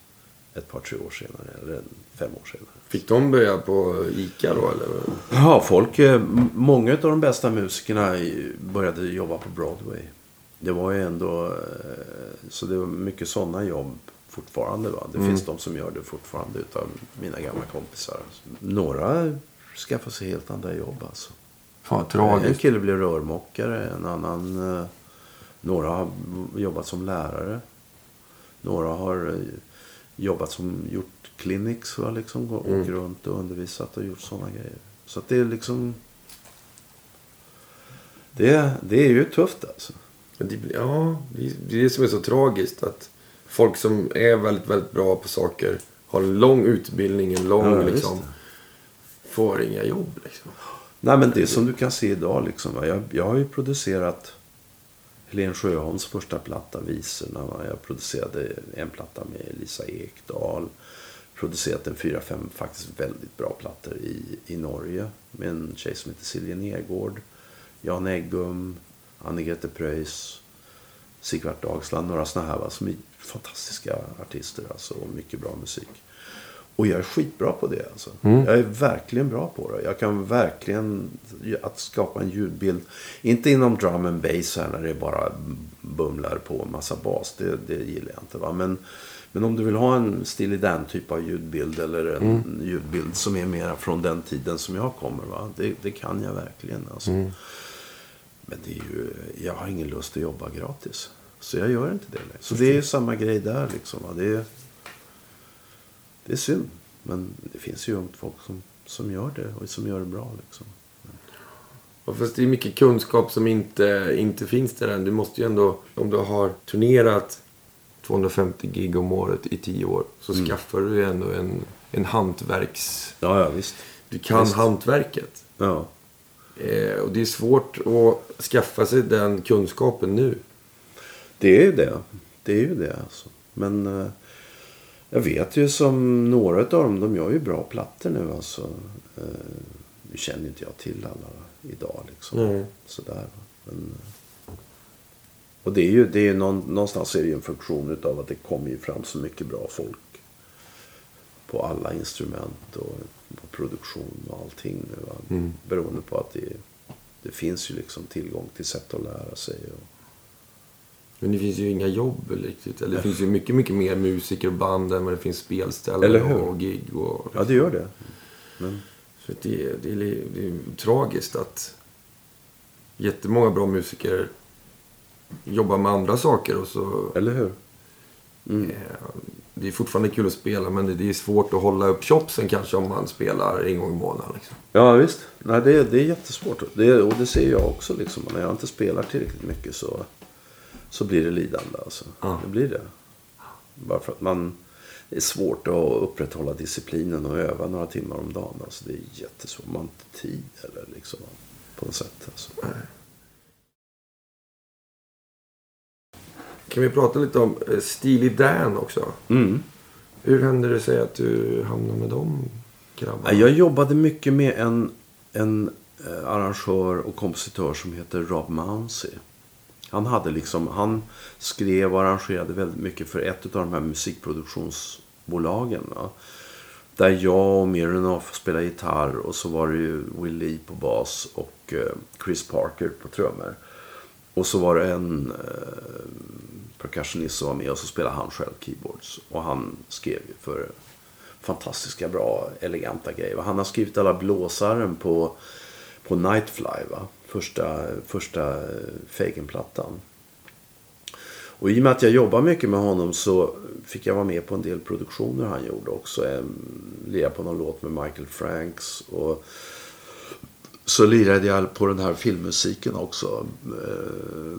Ett par, tre år senare, eller fem år senare. Fick de börja på ICA då eller? Ja, folk, eh, många av de bästa musikerna började jobba på Broadway. Det var ju ändå, eh, så det var mycket sådana jobb fortfarande. Va? Det finns de som gör det fortfarande utav mina gamla kompisar. Några skaffar sig helt andra jobb alltså. Fan En tragiskt. kille blev rörmokare, en annan, eh, några har jobbat som lärare. Några har eh, jobbat som, gjort clinics, va, liksom, åkt runt och undervisat och gjort sådana grejer. Så att det är liksom, det, det är ju tufft alltså. Det, ja, det är det är det som är så tragiskt. Att folk som är väldigt, väldigt bra på saker har en lång utbildning, en lång Ja, liksom. Får inga jobb liksom. Nej men det som du kan se idag liksom. Va? Jag, jag har ju producerat Helen Sjöholms första platta, Visorna. Va? Jag producerade en platta med Lisa Ekdahl. Producerat en fyra, fem faktiskt väldigt bra plattor i, i Norge. Med en tjej som heter Silje Nergård. Jan Eggum, Anne-Grete Preus, Sigvard Dagsland. Några sådana här va? som är fantastiska artister alltså. Och mycket bra musik. Och jag är skitbra på det. Alltså. Jag är verkligen bra på det. Jag kan verkligen att skapa en ljudbild. Inte inom drum and bass här när det bara bumlar på en massa bas. Det, det gillar jag inte. Va? Men, men om du vill ha en Steely Dan typ av ljudbild. Eller en ljudbild som är mer från den tiden som jag kommer. Va? Det, det kan jag verkligen. Alltså. Men det är ju, jag har ingen lust att jobba gratis. Så jag gör inte det längre. Så det är ju samma grej där liksom. Va? Det är, det är synd. Men det finns ju ungt folk som, som gör det och som gör det bra. Liksom. Och fast det är mycket kunskap som inte, inte finns där än. Du måste ju ändå, om du har turnerat 250 gig om året i 10 år. Så Mm. skaffar du ändå en, en hantverks... Ja, ja visst. Du kan Visst. hantverket. Ja. Eh, och det är svårt att skaffa sig den kunskapen nu. Det är ju det. Det är ju det alltså. Men eh, jag vet ju som några av dem, de gör ju bra plattor nu alltså. Eh, nu känner inte jag till alla idag liksom. Nej. Sådär. Men, eh, och det är ju, det är någon, någonstans är det ju en funktion av att det kommer ju fram så mycket bra folk. På alla instrument och på produktion och allting nu. Va? Beroende på att det, det finns ju liksom tillgång till sätt att lära sig. Och, Men det finns ju inga jobb riktigt. Eller det finns ju mycket, mycket mer musiker och band än vad det finns spelställen och gig. Och, ja, det gör det. Men, Så det, det, är, det är tragiskt att jättemånga bra musiker jobbar med andra saker. Och så, eller hur? Mm. eh, det är fortfarande kul att spela men det, det är svårt att hålla upp chopsen kanske om man spelar en gång i månaden. Liksom. Ja, visst. Nej, det, är- det är jättesvårt. Det, och det ser jag också. Liksom. När jag inte spelar tillräckligt mycket så, så blir det lidande. Alltså. Ja. Det blir det. Bara för att man... Det är svårt att upprätthålla disciplinen och öva några timmar om dagen. Alltså, det är jättesvårt. Man har inte tid eller liksom, på något sätt. Alltså. Kan vi prata lite om eh, Steely Dan också? Mm. Hur hände det sig att du hamnade med de grabbarna? Ja, Jag jobbade mycket med en, en eh, arrangör och kompositör som heter Rob Mounsey. Han, hade liksom, han skrev och arrangerade väldigt mycket för ett av de här musikproduktionsbolagen. Va? Där jag och Miranoff spelade gitarr och så var det ju Will Lee på bas och eh, Chris Parker på trummor. Och så var det en eh, percussionist som var med och så spelade han själv keyboards. Och han skrev ju för fantastiska, bra, eleganta grejer. Han har skrivit alla blåsaren på, på Nightfly, va? Första, första Fagen-plattan. Och i och med att jag jobbar mycket med honom så fick jag vara med på en del produktioner han gjorde också. Eh, lirade på någon låt med Michael Franks. Och så lirade jag på den här filmmusiken också. Eh,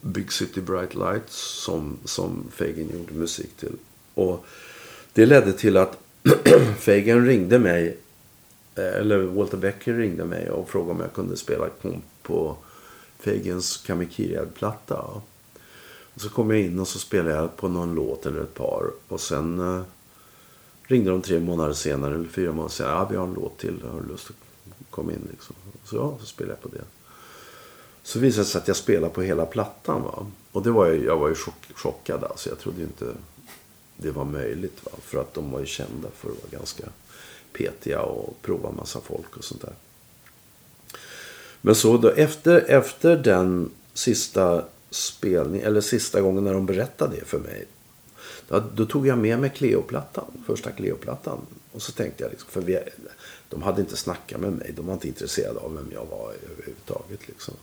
Big City Bright Lights som, som Fagin gjorde musik till. Och det ledde till att Fagin ringde mig, Eh, eller Walter Becker ringde mig och frågade om jag kunde spela komp på Fagins Kamikiriad-platta. Och så kom jag in och så spelade jag på någon låt eller ett par. Och sen eh, ringde de tre månader senare, eller fyra månader senare. Ja, vi har en låt till. Har du lust att komma in? Liksom. Så ja, så spelade jag på det. Så visade det sig att jag spelade på hela plattan. Va? Och det var ju, jag var ju chock, chockad. Alltså. Jag trodde ju inte det var möjligt. Va? För att de var ju kända för att vara ganska petiga och prova massa folk och sånt där. Men så då, efter, efter den sista spelningen, eller sista gången när de berättade det för mig. Då, då tog jag med mig Cleoplattan. första Cleoplattan. Och så tänkte jag, liksom, för vi, de hade inte snackat med mig. De var inte intresserade av vem jag var överhuvudtaget. Liksom.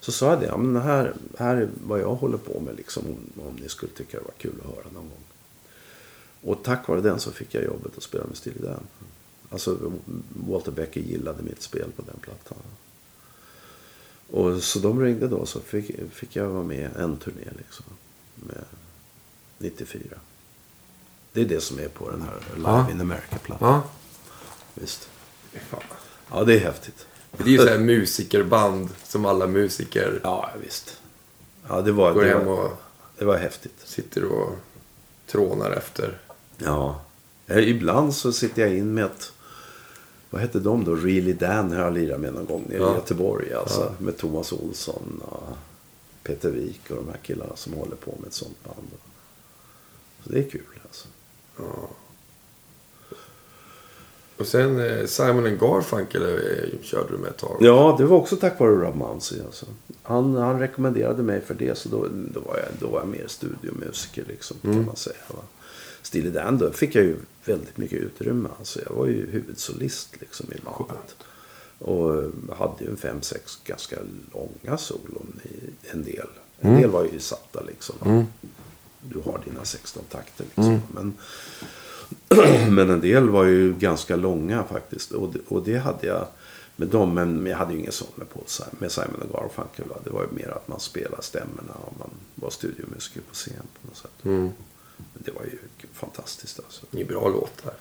Så sa jag det, ja, men här, här är vad jag håller på med liksom, om ni skulle tycka det var kul att höra någon gång. Och tack vare den så fick jag jobbet att spela med Steely Dan. Alltså Walter Becker gillade mitt spel på den plattan. Och så de ringde då så fick, fick jag vara med en turné liksom. Med 94. Det är det som är på den här Live Ja. in America-plattan. Ja. Visst. Ja, det är häftigt. Det är ju så här musikerband som alla musiker Ja, visst. Ja, det var, går det hem var, och det var häftigt. sitter och trånar efter. Ja. Eh, Ibland så sitter jag in med ett... Vad hette de då? Really Dan har jag lirat med någon gång nere Ja. i Göteborg. Alltså, Ja. Med Thomas Olsson och Peter Wik och de här killarna som håller på med ett sånt band. Så det är kul alltså. Och sen eh, Simon Garfunkel eh, körde du med ett tag. Ja, det var också tack vare Rob Mounsey. Alltså. Han, han rekommenderade mig för det. Så då, då, var, jag, då var jag mer studiomusiker liksom, kan man säga. Va? Steely Dan, då fick jag ju väldigt mycket utrymme. Alltså, jag var ju huvudsolist liksom, i bandet. Och eh, hade ju en fem, sex ganska långa solon i en del. En del var ju satta liksom. va. Du har dina 16 takter liksom. Men, men en del var ju ganska långa faktiskt. Och det, och det hade jag med dem. Men jag hade ju ingen sån med, Paul, Simon- med Simon och Garfunkel. Det var ju mer att man spelade stämmorna och man var studiomusiker på scen på något sätt. Mm. Det var ju fantastiskt alltså. Det är bra låtar.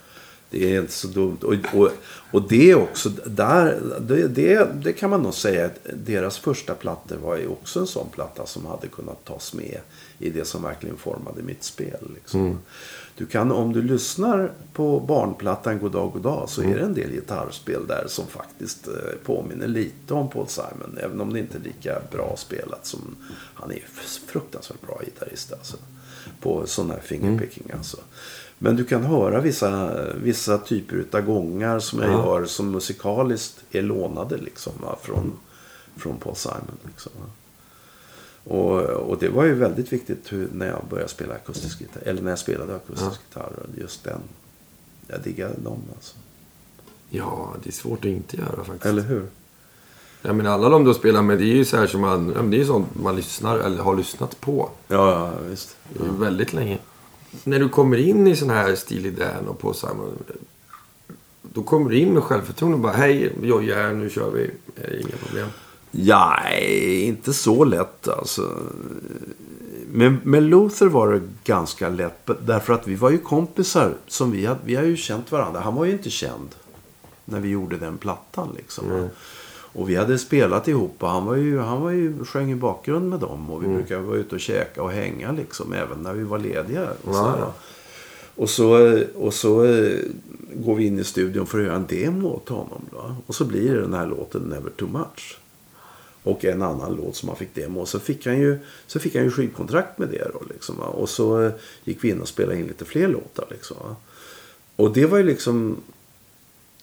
Det är inte så dumt. Och, och, och det också, där, det, det, det kan man nog säga att deras första plattor var ju också en sån platta som hade kunnat tas med i det som verkligen formade mitt spel. Liksom. Du kan, om du lyssnar på barnplattan Goddag Goddag så är det en del gitarrspel där som faktiskt eh, påminner lite om Paul Simon. Även om det inte är lika bra spelat som han är fruktansvärt bra gitarrist alltså. På sån här fingerpicking alltså. Men du kan höra vissa, vissa typer av gångar som jag Ja. gör som musikaliskt är lånade liksom, va, från, från Paul Simon. Liksom, va. Och, och det var ju väldigt viktigt hur, när jag började spela akustisk gitarr. Eller när jag spelade akustisk gitarr. Just den. Jag diggade dem alltså. Ja, det är svårt att inte göra faktiskt. Eller hur? Ja, men alla de du spelar med, det är ju så här som man, ja, men det är sånt man lyssnar eller har lyssnat på. Ja, ja visst. Ju väldigt länge. När du kommer in i sån här Steely Dan och på Simon. Då kommer du in med självförtroende och bara hej, jag är här, nu kör vi. Inga problem. Ja, inte så lätt alltså. Med, med Luther var det ganska lätt. Därför att vi var ju kompisar. Som vi, hade, vi har ju känt varandra. Han var ju inte känd. När vi gjorde den plattan liksom. Och vi hade spelat ihop och han var ju, han var ju, sjöng i bakgrund med dem. Och vi brukade vara ute och käka och hänga liksom. Även när vi var lediga. Och, så, ja. och så, och så eh, går vi in i studion för att göra en demo åt honom. Då. Och så blir det den här låten Never Too Much. Och en annan låt som han fick demo. Och så fick han ju, så fick han ju skivkontrakt med det då. Liksom? Och så eh, gick vi in och spelade in lite fler låtar. Liksom? Och det var ju liksom...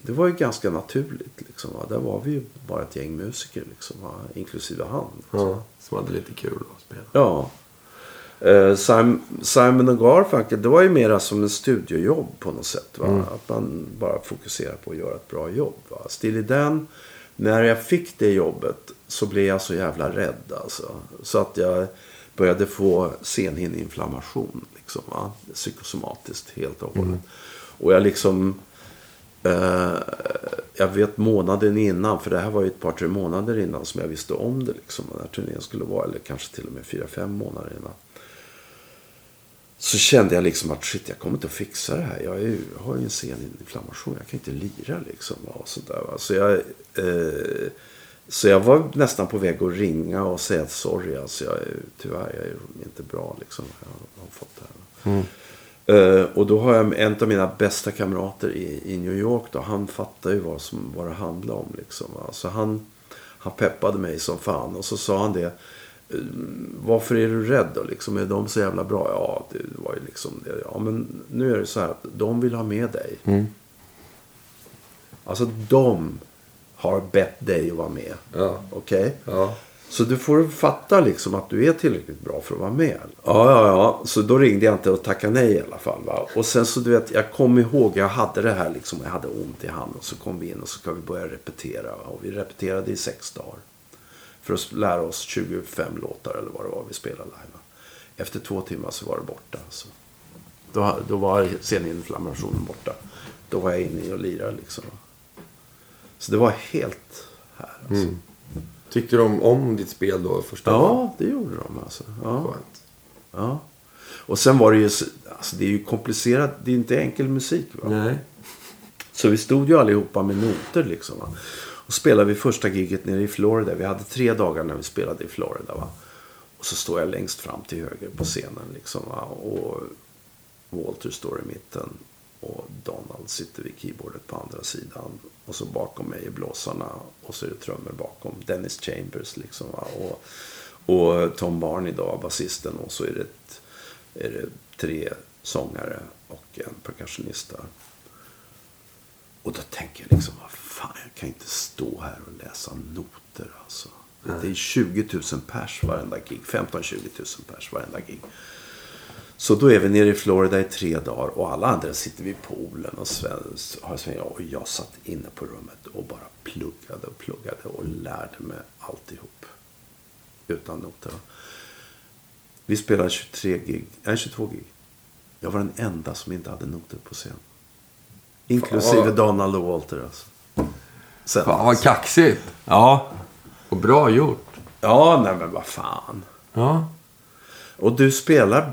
Det var ju ganska naturligt. Liksom, va? Där var vi ju bara ett gäng musiker. Liksom, va? Inklusive han. Liksom. Ja, som hade lite kul att spela. Ja. Eh, Sim- Simon och Garfunkel, det var ju mera som en studiojobb på något sätt. Va? Att man bara fokuserar på att göra ett bra jobb. Va? Steely Dan, när jag fick det jobbet så blev jag så jävla rädd alltså. Så att jag började få scenhinneinflammation. Liksom, va? Psykosomatiskt helt och hållet. Och jag liksom... Eh, jag vet månaden innan, för det här var ju ett par, tre månader innan som jag visste om det. Liksom, när turnén skulle vara, eller kanske till och med fyra, fem månader innan. Så kände jag liksom att shit, jag kommer inte att fixa det här. Jag, är ju, jag har ju en sceninflammation, jag kan inte lira liksom. Och sådär, va? Så, jag, eh, så jag var nästan på väg att ringa och säga att sorry, alltså, jag, tyvärr, jag är inte bra liksom. Jag har fått det här. Mm. Eh, och då har jag en av mina bästa kamrater i, i New York. Då, han fattar ju vad, som, vad det handlar om. Liksom, va. så han, han peppade mig som fan. Och så sa han det. eh, Varför är du rädd då? Liksom, är de så jävla bra? Ja, det var ju liksom det. Ja, men nu är det så här att de vill ha med dig. Alltså de har bett dig att vara med. Ja. Okej? Ja. Så du får fatta liksom att du är tillräckligt bra för att vara med. Ja, ja, ja. Så då ringde jag inte och tackade nej i alla fall. Va? Och sen så du vet, jag kom ihåg, jag hade det här liksom, jag hade ont i handen. Och så kom vi in och så ska vi börja repetera. Va? Och vi repeterade i sex dagar. För att lära oss 25 låtar eller vad det var vi spelade live. Va? Efter två timmar så var det borta. Så. Då, då var sceninflammationen borta. Då var jag inne och lirade liksom. Så det var helt här alltså. Tyckte de om ditt spel då första? Ja, det gjorde de alltså. Ja. Skönt. Ja. Och sen var det ju, så- alltså det är ju komplicerat, det är inte enkel musik. Va? Nej. Så vi stod ju allihopa med noter liksom. Va? Och spelade vi första giget nere i Florida. Vi hade tre dagar när vi spelade i Florida. Va? Och så står jag längst fram till höger på scenen liksom. Va? Och Walter står i mitten. Och Donald sitter vid keyboardet på andra sidan. Och så bakom mig är blåsarna. Och så är det trummor bakom. Dennis Chambers liksom. Va? Och, och Tom Barney då, basisten. Och så är det, ett, är det tre sångare och en percussionist där. Och då tänker jag liksom, vad fan, jag kan inte stå här och läsa noter alltså. Det är 20 000 pers varenda gig. 15-20 000 pers varenda gig. Så då är vi nere i Florida i tre dagar och alla andra sitter vid poolen och har och jag satt inne på rummet och bara pluggade och pluggade och lärde mig alltihop. Utan noter. Vi spelade 23 gig, nej 22 gig. Jag var den enda som inte hade noter på scen. Inklusive Fan. Donald och Walter alltså. Sen, Fan vad kaxigt. Ja. Och bra gjort. Ja, nej men vad fan. Ja. Och du spelar,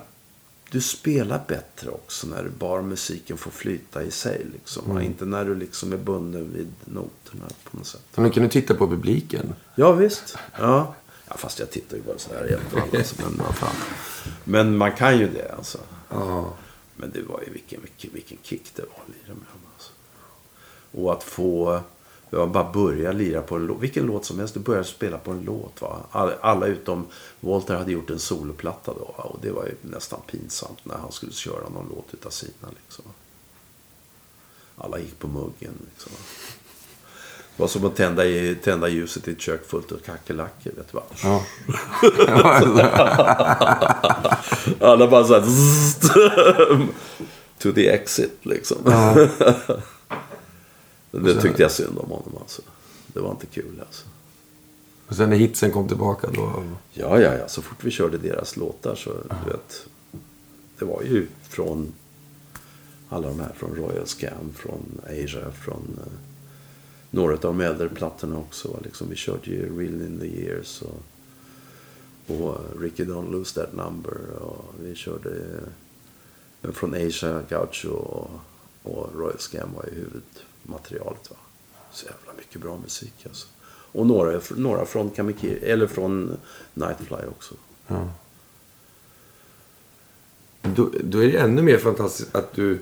du spelar bättre också när du bara musiken får flyta i sig. Liksom. va? Inte när du liksom är bunden vid noterna på något sätt. Men kan du titta på publiken? Ja, visst. Ja. ja fast jag tittar ju bara så här jämt. Alltså, men, vad fan. men man kan ju det alltså. Ja. Men det var ju vilken, vilken, vilken kick det var att lira med dem. Alltså. Och att få jag bara börja lira på en låt. Vilken låt som helst. Du börjar spela på en låt. Va? Alla, utom Walter hade gjort en soloplatta då. Va? Och det var ju nästan pinsamt när han skulle köra någon låt utav sina. Liksom. Alla gick på muggen. Liksom. Det var som att tända, tända ljuset i ett kök fullt av kackerlackor. Vet du vad? Ja. Alla bara så här... to the exit liksom. det tyckte jag synd om honom alltså. Det var inte kul alltså. Och sen när hitsen kom tillbaka då... Ja, ja, ja. Så fort vi körde deras låtar så, du vet. Det var ju från alla de här. Från Royal Scam, från Asia, från eh, några av de äldre plattorna också. Liksom, vi körde ju Real in the Years och, och eh, Ricky Don't Lose That Number. Och vi körde eh, från Asia, Gaucho och, och Royal Scam var ju huvudmaterialet. Va? Så jävla mycket bra musik alltså. Och några, några från Kamikiri, eller från Nightfly också. Ja. Då, då är det ännu mer fantastiskt att du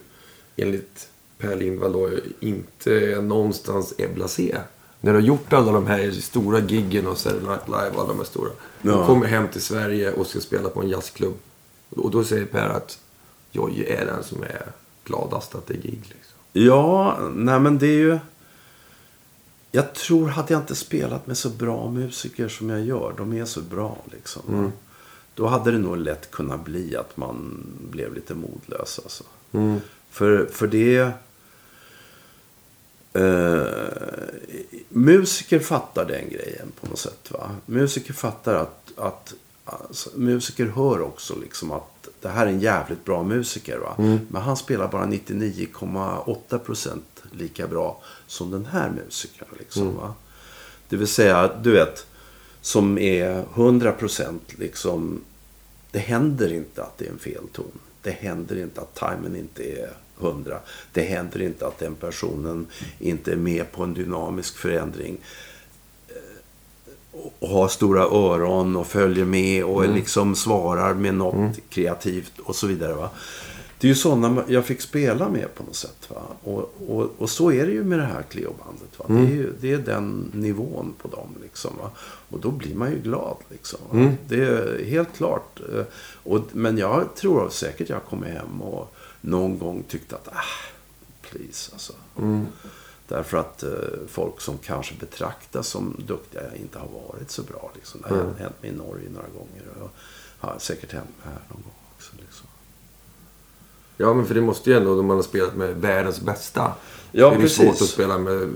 enligt Per Lindvall då inte någonstans är blasé. När du har gjort alla de här stora giggen och Saturday Night Live och alla de här stora. Du Ja. kommer hem till Sverige och ska spela på en jazzklubb. Och då säger Per att Jojje är den som är gladast att det är gig. Liksom. Ja, nej men det är ju... Jag tror, hade jag inte spelat med så bra musiker som jag gör, de är så bra liksom. va? Då hade det nog lätt kunnat bli att man blev lite modlös alltså. För, för det... Eh, musiker fattar den grejen på något sätt. Va? Musiker fattar att, att alltså, musiker hör också liksom att det här är en jävligt bra musiker. Va? Men han spelar bara 99,8 procent lika bra som den här musikern. Liksom, va? Det vill säga, du vet, som är 100 procent liksom. Det händer inte att det är en felton. Det händer inte att timern inte är 100. Det händer inte att den personen inte är med på en dynamisk förändring och har stora öron och följer med och liksom svarar med något kreativt och så vidare. Va? Det är ju sådana jag fick spela med på något sätt. Va? Och, och, och så är det ju med det här Cleo-bandet. Va? Det, är ju, det är den nivån på dem. Liksom, va? Och då blir man ju glad. Liksom, va? Det är helt klart. Eh, Och, men jag tror säkert jag kommer hem och någon gång tyckte att, ah, please alltså. Därför att eh, folk som kanske betraktas som duktiga inte har varit så bra. Liksom. Det har hänt mig i Norge några gånger. Och har säkert hänt mig här någon gång också. Liksom. Ja, men för det måste ju ändå, om man har spelat med världens bästa. Ja, det är precis. svårt att spela med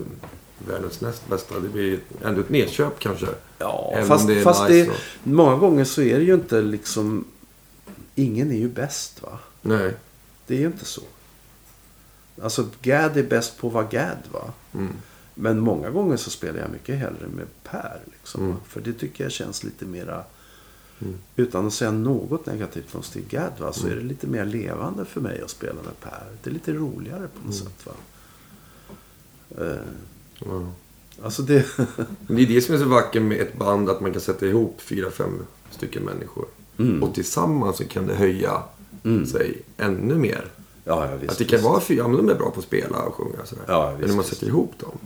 världens näst bästa. Det blir ändå ett nedköp kanske. Ja, Även fast, det fast nice det, och- många gånger så är det ju inte liksom... Ingen är ju bäst va? Nej. Det är ju inte så. Alltså Gad är bäst på att vara Gad va? Mm. Men många gånger så spelar jag mycket hellre med Per. Liksom, Mm. För det tycker jag känns lite mera... Utan att säga något negativt om Stig Gad va? så är Mm. det lite mer levande för mig att spela med Per. Det är lite roligare på något Mm. sätt va. Ja. alltså det... Det är det som är så vackert med ett band, att man kan sätta ihop fyra, fem stycken människor. Mm. Och tillsammans så kan det höja sig ännu mer. Ja, ja, visst, att det kan visst. vara fyra, ja, men de är bra på att spela och sjunga och sådär. Ja, men visst, när man sätter ihop dem.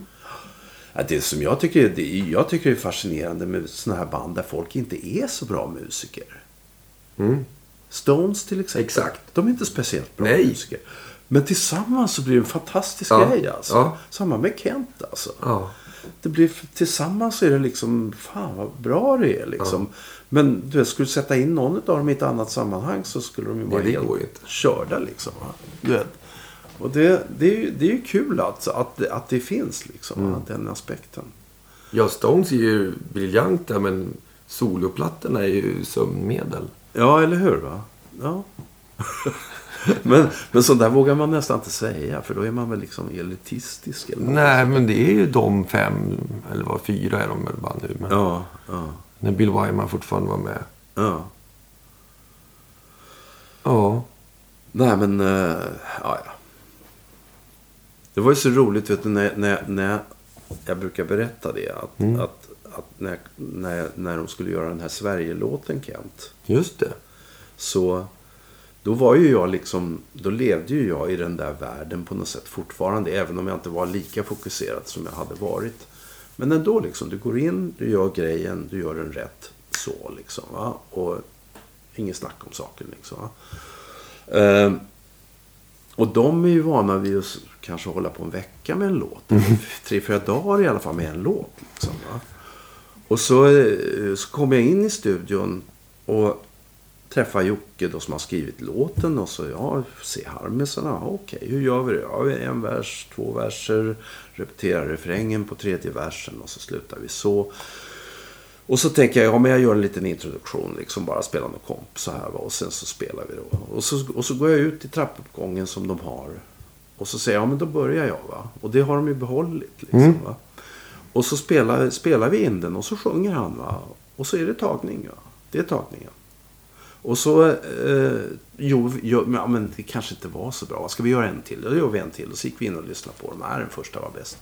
Ja, det som jag tycker, det jag tycker är fascinerande med såna här band där folk inte är så bra musiker. Mm. Stones till exempel. Exakt. De är inte speciellt bra Nej. musiker. Men tillsammans så blir det en fantastisk Ja. grej alltså. Ja. Samma med Kent alltså. Ja. Det blir, tillsammans så är det liksom, fan vad bra det är liksom. Men du vet, skulle sätta in någon av dem i ett annat sammanhang så skulle de ju vara det helt inte. körda liksom. Du vet. Och det, det, är ju, det är ju kul alltså, att, det- att det finns liksom, Mm. den aspekten. Ja, Stones är ju briljanta men soloplattorna är ju sömnmedel. Ja, eller hur? va? Ja. men, men så där vågar man nästan inte säga, för då är man väl liksom elitistisk. Eller. Nej, men det är ju de fem, eller vad, fyra är de väl bara nu. Men Ja, ja, när Bill Wyman fortfarande var med. ja. Ja. Nej, men... eh, ja, ja. Det var ju så roligt, vet du, när, när, när jag brukar berätta det. Att, att, att när, när, när de skulle göra den här Sverige-låten, Kent. Just det. Så då var ju jag liksom, då levde ju jag i den där världen på något sätt fortfarande. Även om jag inte var lika fokuserad som jag hade varit. Men ändå liksom, du går in, du gör grejen, du gör den rätt. Så liksom va. Och inget snack om saken liksom va. Ehm, och de är ju vana vid att kanske hålla på en vecka med en låt. Tre, fyra dagar i alla fall med en låt. Liksom, va? Och så, eh, så kom jag in i studion och träffade Jocke då som har skrivit låten. Och så, ja, se harmisarna. Ja, okej, hur gör vi det? Ja, vi- en vers, två verser. Repeterar refrängen på tredje versen och så slutar vi så. Och så tänker jag, ja men jag gör en liten introduktion, liksom bara spelar någon komp så här va. Och sen så spelar vi då. Och så, och så går jag ut i trappuppgången som de har. Och så säger jag, ja men då börjar jag va. Och det har de ju behållit liksom va. Och så spelar, spelar vi in den och så sjunger han va. Och så är det tagning va. Det är tagningen. Och så, eh, jo, jo, men, ja, men det kanske inte var så bra. Ska vi göra en till? Då gör vi en till. Och så gick vi in och lyssnade på den. Nej, den första var bäst.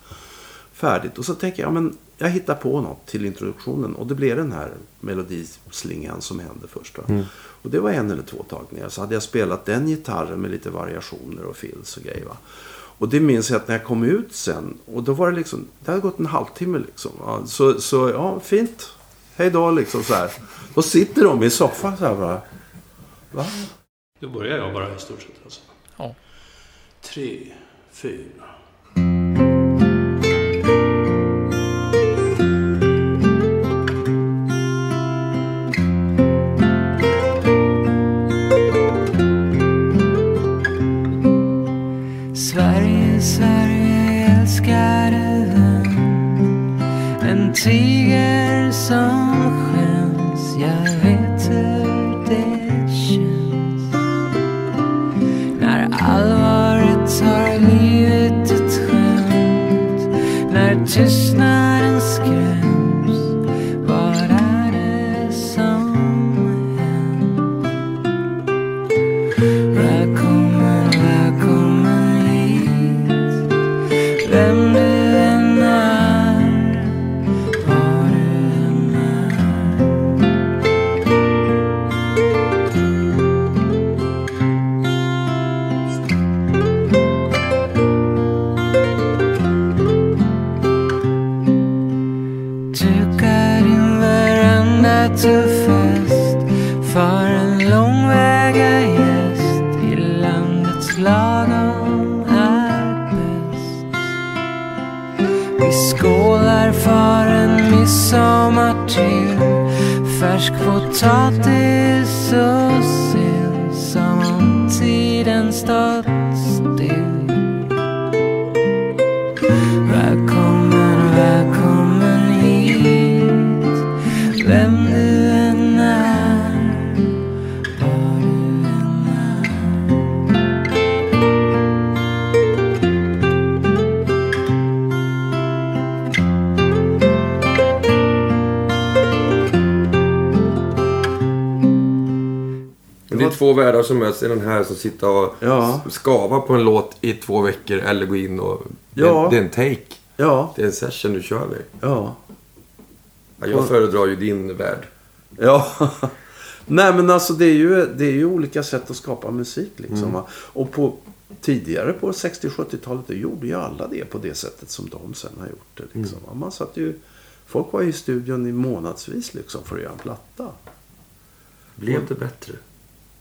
Färdigt. Och så tänker jag, ja, men jag hittar på något till introduktionen. Och det blev den här melodislingan som hände först. Va? Och det var en eller två tagningar. Så hade jag spelat den gitarren med lite variationer och fills och grejer. Va? Och det minns jag att när jag kom ut sen. Och då var det liksom, det hade gått en halvtimme liksom. Va? Så, så ja, fint. Hej då liksom så här. Då sitter de i soffan så här bara. Va? Då börjar jag bara i stort sett alltså. Ja. Tre, fyra. Färsk potatis och sill som om tiden stått två världar som möts. Är den här som sitter och Ja. skavar på en låt i två veckor eller gå in och... Ja. det är en take. Ja, Det är en session du kör med. ja. Ja, jag föredrar ju din värld. Ja. Nej men alltså det är, ju, det är ju olika sätt att skapa musik liksom. va. Och på, tidigare på 60-70-talet då gjorde ju alla det på det sättet som de sen har gjort det. Liksom. va. Man satt ju, folk var ju i studion i månadsvis liksom för att göra en platta. Blev det bättre?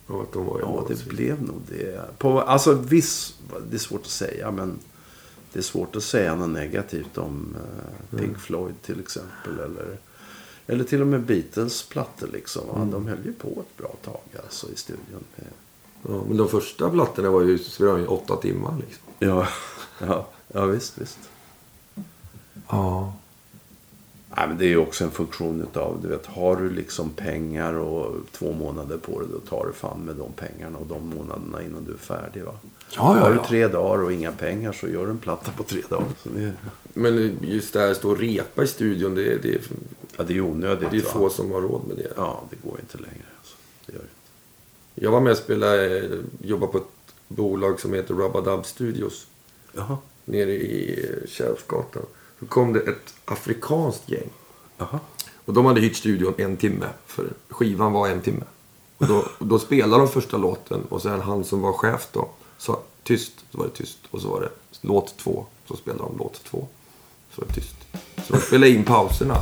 Av att de var Ja, det blev nog det. På, alltså viss, det är svårt att säga men det är svårt att säga något negativt om uh, Pink Floyd till exempel. Eller, eller till och med Beatles plattor liksom. va. De höll ju på ett bra tag alltså i studion. Ja, men de första plattorna var ju spelade åtta timmar liksom. Ja, ja, ja visst, visst. Ja. Nej, men det är ju också en funktion utav, du vet, har du liksom pengar och två månader på dig, då tar du fan med de pengarna och de månaderna innan du är färdig. Va? Ja, har ja, du ja. tre dagar och inga pengar så gör du en platta på tre dagar. Så det, Men just det här stå och repa i studion, det, är- det, är- ja, det är onödigt. det är va? få som har råd med det. Ja, det går inte längre. Alltså. Det gör det. inte. Jag var med och spelade, eh, jobbade på ett bolag som heter Rubba Dub Studios. Jaha. Nere i Kärrsgatan. Då kom det ett afrikanskt gäng. Jaha. Och de hade hyrt studion en timme. För skivan var en timme. Och då, och då spelade de första låten. Och sen han som var chef då sa tyst. Så var det tyst. Och så var det låt två. Så spelade de låt två. Så var det tyst. Så de spelade in pauserna.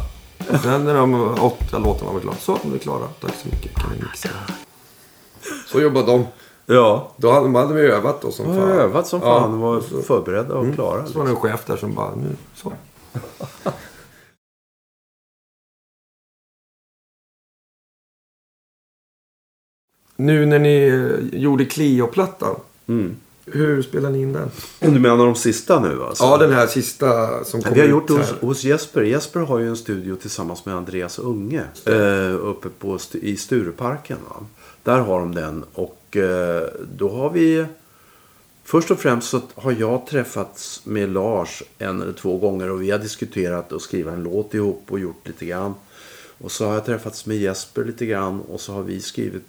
Och sen när de åtta låtarna var klara. Så, de är klara. Tack så mycket. Kan ni mixa? Så jobbade de. Ja. Då hade de hade vi övat då som De fan. övat som Ja, fan och var så- förberedda och klara. Mm. Så var det en chef där som bara, nu så. nu när ni eh, gjorde Clio-plattan. Mm. Hur spelar ni in den? Du menar de sista nu alltså? Ja, den här sista som kom Vi har ut gjort det hos, hos Jesper. Jesper har ju en studio tillsammans med Andreas Unge. Eh, uppe på, i Stureparken. Va? Där har de den. Och Eh, då har vi... Först och främst så har jag träffats med Lars en eller två gånger. Och vi har diskuterat att skriva en låt ihop och gjort lite grann. Och så har jag träffats med Jesper lite grann. Och så har vi skrivit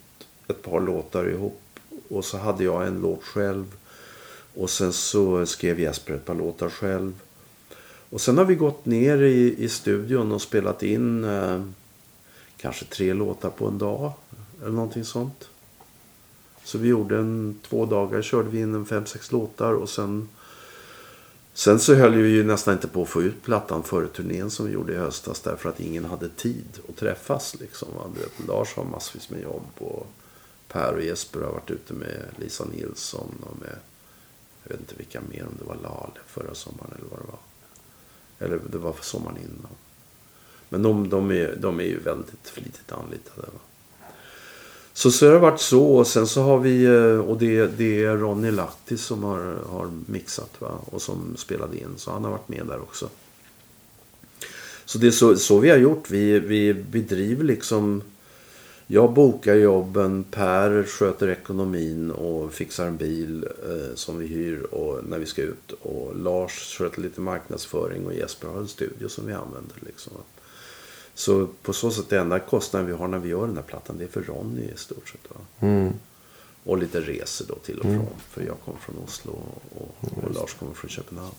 ett par låtar ihop. Och så hade jag en låt själv. Och sen så skrev Jesper ett par låtar själv. Och sen har vi gått ner i, i studion och spelat in eh, kanske tre låtar på en dag. Eller någonting sånt. Så vi gjorde en två dagar körde vi in en fem, sex låtar och sen Sen så höll vi ju nästan inte på att få ut plattan före turnén som vi gjorde i höstas därför att ingen hade tid att träffas liksom. vet, Lars har massvis med jobb och Per och Jesper har varit ute med Lisa Nilsson och med jag vet inte vilka mer, om det var Lale förra sommaren eller vad det var. Eller det var för sommaren innan. Men de, de, är, de är ju väldigt flitigt anlitade. Va? Så, så har det varit så. Och sen så har vi, eh, och det, det är Ronny Latti som har, har mixat va? och som spelade in. Så han har varit med där också. Så det är så, så vi har gjort. Vi, vi bedriver liksom Jag bokar jobben, Per sköter ekonomin och fixar en bil eh, som vi hyr och när vi ska ut. Och Lars sköter lite marknadsföring och Jesper har en studio som vi använder. Liksom. Så på så sätt det enda kostnaden vi har när vi gör den här plattan det är för Ronny i stort sett. Va? Mm. Och lite resor då till och från. För jag kommer från Oslo och, och Lars kommer från Köpenhamn.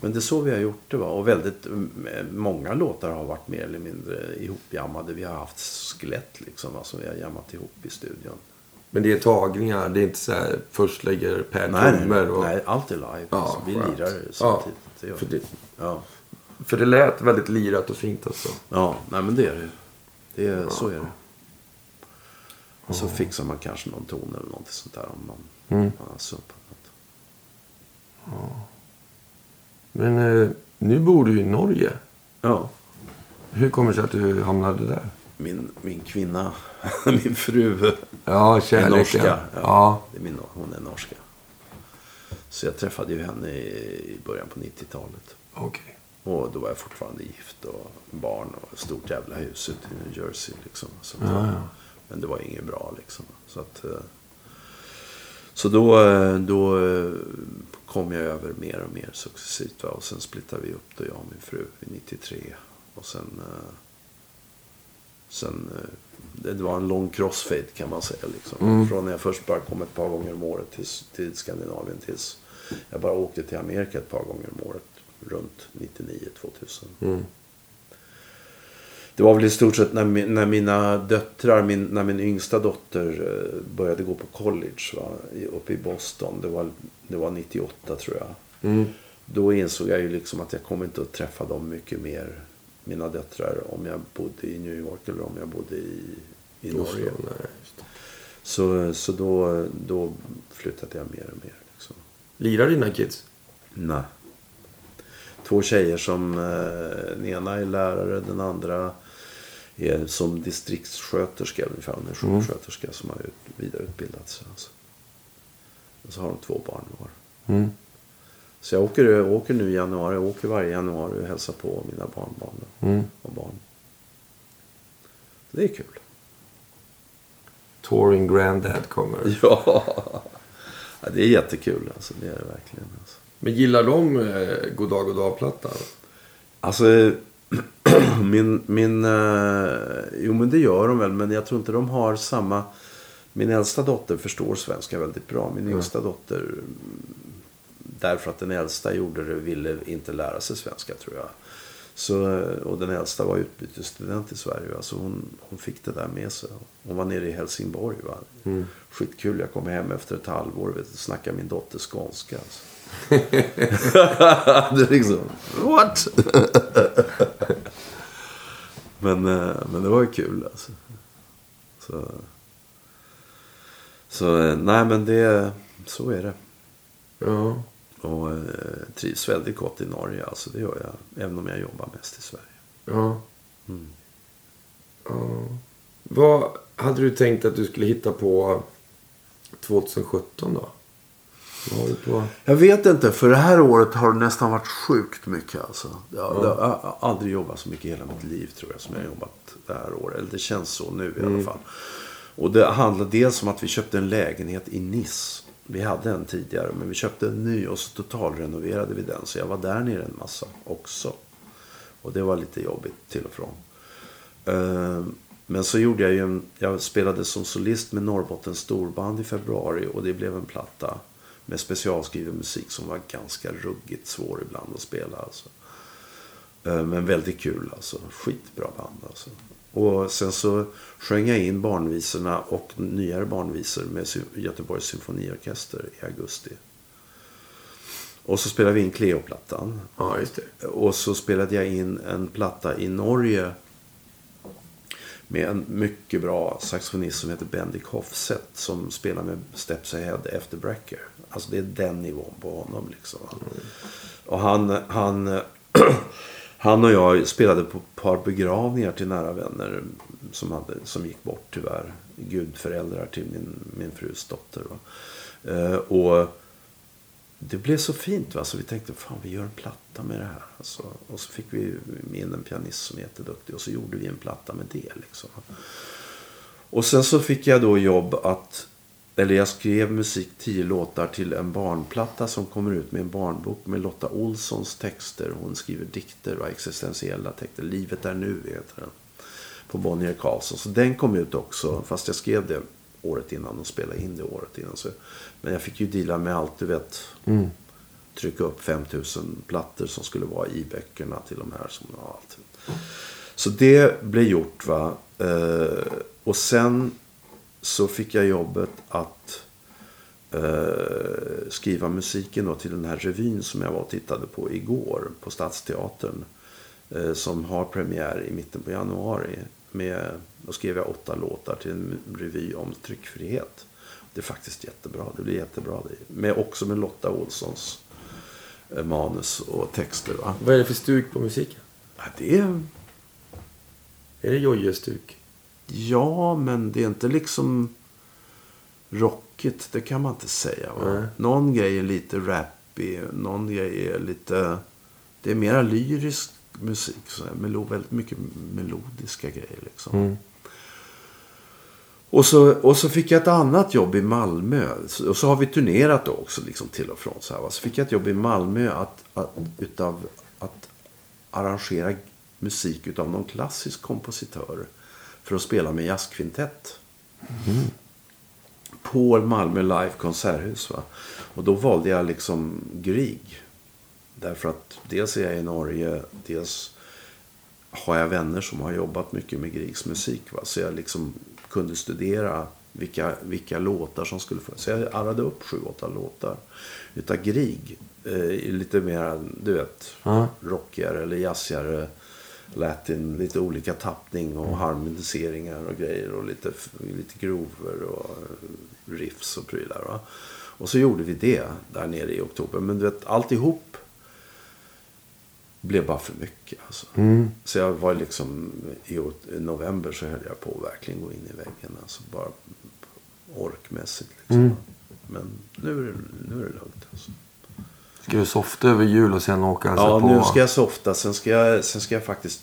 Men det är så vi har gjort det. Va? Och väldigt mm, många låtar har varit mer eller mindre ihopjammade. Vi har haft skelett liksom, va, som vi har jammat ihop i studion. Men det är tagningar, det är inte så här först lägger Per trummor och... nej, allt är live. Ja, alltså, vi lirar Ja, samtidigt. Det gör det- Ja. För det lät väldigt lirat och fint alltså. ja, nej men det är det. det är, Så är det. Och så fixar man kanske någon ton eller något sånt där om man, Mm. man har sumpat något. Men eh, nu bor du i Norge. Ja. Hur kommer det sig att du hamnade där? Min, min kvinna, min fru, Ja, är kärleken. norska. Ja, Ja. Det är min, hon är norska. Så jag träffade ju henne i, i början på 90-talet. Okej. Och då var jag fortfarande gift och barn och ett stort jävla hus ute i New Jersey. Liksom. Så att, Ja, ja. Men det var inget bra liksom. Så, att, eh, så då, eh, då eh, kom jag över mer och mer successivt. Va? Och sen splittade vi upp då jag och min fru i 93. Och sen... sen det var en lång crossfade kan man säga. Liksom. Från när jag först bara kom ett par gånger om året till, till Skandinavien tills jag bara åkte till Amerika ett par gånger om året. Runt 99-2000. Mm. Det var väl i stort sett när, när mina döttrar, min, när min yngsta dotter eh, började gå på college va, i- uppe i Boston. Det var, det var 98 tror jag. Mm. Då insåg jag ju liksom att jag kommer inte att träffa dem mycket mer, mina döttrar, om jag bodde i New York eller om jag bodde i, i Norge. Oslo. Så, så då, då flyttade jag mer och mer. Liksom. Lirar dina kids? Nej. Två tjejer som, eh, den ena är lärare, den andra är som distriktssköterska ungefär. Hon är sjuksköterska som har ut, vidareutbildat sig. Alltså. Och så har de två barn var. Mm. Så jag åker, jag åker nu i januari, jag åker varje januari och hälsar på mina barnbarn Mm. och barn. Det är kul. Touring Granddad kommer. Ja, ja det är jättekul alltså. Det är det verkligen. Alltså. Men gillar de eh, Goddag Goddag-plattan? Alltså, min... min eh, jo, men det gör de väl. Men jag tror inte de har samma... Min äldsta dotter förstår svenska väldigt bra. Min yngsta dotter, mm, därför att den äldsta gjorde det, ville inte lära sig svenska tror jag. Så, och den äldsta var utbytesstudent i Sverige. Alltså hon, hon fick det där med sig. Hon var nere i Helsingborg. Va? Skitkul. Jag kom hem efter ett halvår vet, och snackade min dotter skånska. Alltså. det är liksom, what? men, eh, men det var ju kul alltså. Så, så eh, nej men det, så är det. Ja. Och eh, trivs väldigt gott i Norge, alltså det gör jag. Även om jag jobbar mest i Sverige. Ja. Mm. ja. Vad hade du tänkt att du skulle hitta på 2017 då? På? Jag vet inte, för det här året har det nästan varit sjukt mycket. Alltså. Jag, jag har aldrig jobbat så mycket i hela mitt liv tror jag som jag har jobbat det här året. Eller det känns så nu i alla fall. Och det handlar dels om att vi köpte en lägenhet i Nice. Vi hade en tidigare, men vi köpte en ny och så totalrenoverade vi den. Så jag var där nere en massa också. Och det var lite jobbigt till och från. Ehm, men så gjorde jag ju en, jag spelade som solist med Norrbottens storband i februari och det blev en platta med specialskriven musik som var ganska ruggigt svår ibland att spela. Alltså. Ehm, men väldigt kul alltså. Skitbra band alltså. Och sen så sjöng jag in barnvisorna och nyare barnvisor med Göteborgs symfoniorkester i augusti. Och så spelade vi in Cleo-plattan. Ja. Och så spelade jag in en platta i Norge med en mycket bra saxofonist som heter Bendik Hofseth som spelar med Steps Ahead efter Brecker. Alltså det är den nivån på honom liksom. Och han, han, han och jag spelade på ett par begravningar till nära vänner som, hade, som gick bort tyvärr. Gudföräldrar till min, min frus dotter. Va? Eh, och det blev så fint. Va? Så vi tänkte, fan vi gör en platta med det här. Alltså, och så fick vi in en pianist som är jätteduktig. Och så gjorde vi en platta med det. Liksom. Och sen så fick jag då jobb att, eller jag skrev musik, tio låtar till en barnplatta som kommer ut med en barnbok med Lotta Olssons texter. Hon skriver dikter och existentiella texter. Livet är nu heter den. På Bonnier Karlsson. Så den kom ut också, fast jag skrev det året innan och spelade in det året innan. Så, men jag fick ju deala med allt, du vet. Trycka upp 5000 plattor som skulle vara i böckerna till de här. Som, ja, allt. Så det blev gjort. va. Eh, och sen så fick jag jobbet att eh, skriva musiken då till den här revyn som jag var och tittade på igår på Stadsteatern. Eh, som har premiär i mitten på januari. Med, då skrev jag åtta låtar till en revy om tryckfrihet. Det är faktiskt jättebra. Det blir jättebra. Det. Med, också med Lotta Olssons eh, manus och texter. Va? Vad är det för stuk på musiken? Ja, det är Är det Jojje-stuk? Ja, men det är inte liksom rockigt. Det kan man inte säga. Va? Någon grej är lite rappig. Någon grej är lite... Det är mera lyrisk musik. Så här, melo, väldigt mycket melodiska grejer. Liksom. Mm. Och, så, och så fick jag ett annat jobb i Malmö. Och så har vi turnerat då också liksom till och från. Så, här, va? så fick jag ett jobb i Malmö att, att, utav, att arrangera musik utav någon klassisk kompositör. För att spela med jazzkvintett. På Malmö Live konserthus. Va? Och då valde jag liksom Grieg. Därför att dels är jag i Norge, dels har jag vänner som har jobbat mycket med Griegs musik. Va? Så jag liksom kunde studera vilka, vilka låtar som skulle få. Så jag arrade upp sju, åtta låtar utav Grieg. Eh, lite mer, du vet, Ja. rockigare eller jazzigare. Latin, lite olika tappning och harmoniseringar och grejer. Och lite, lite grover och eh, riffs och prylar. Va? Och så gjorde vi det där nere i oktober. Men du vet, alltihop blev bara för mycket. Alltså. Så jag var liksom, i november så höll jag på att verkligen gå in i väggen. Alltså bara orkmässigt. Liksom. Men nu är, det, nu är det lugnt. Alltså. Ska du softa över jul och sen åka och Ja, på? nu ska jag softa. Sen ska jag, sen ska jag faktiskt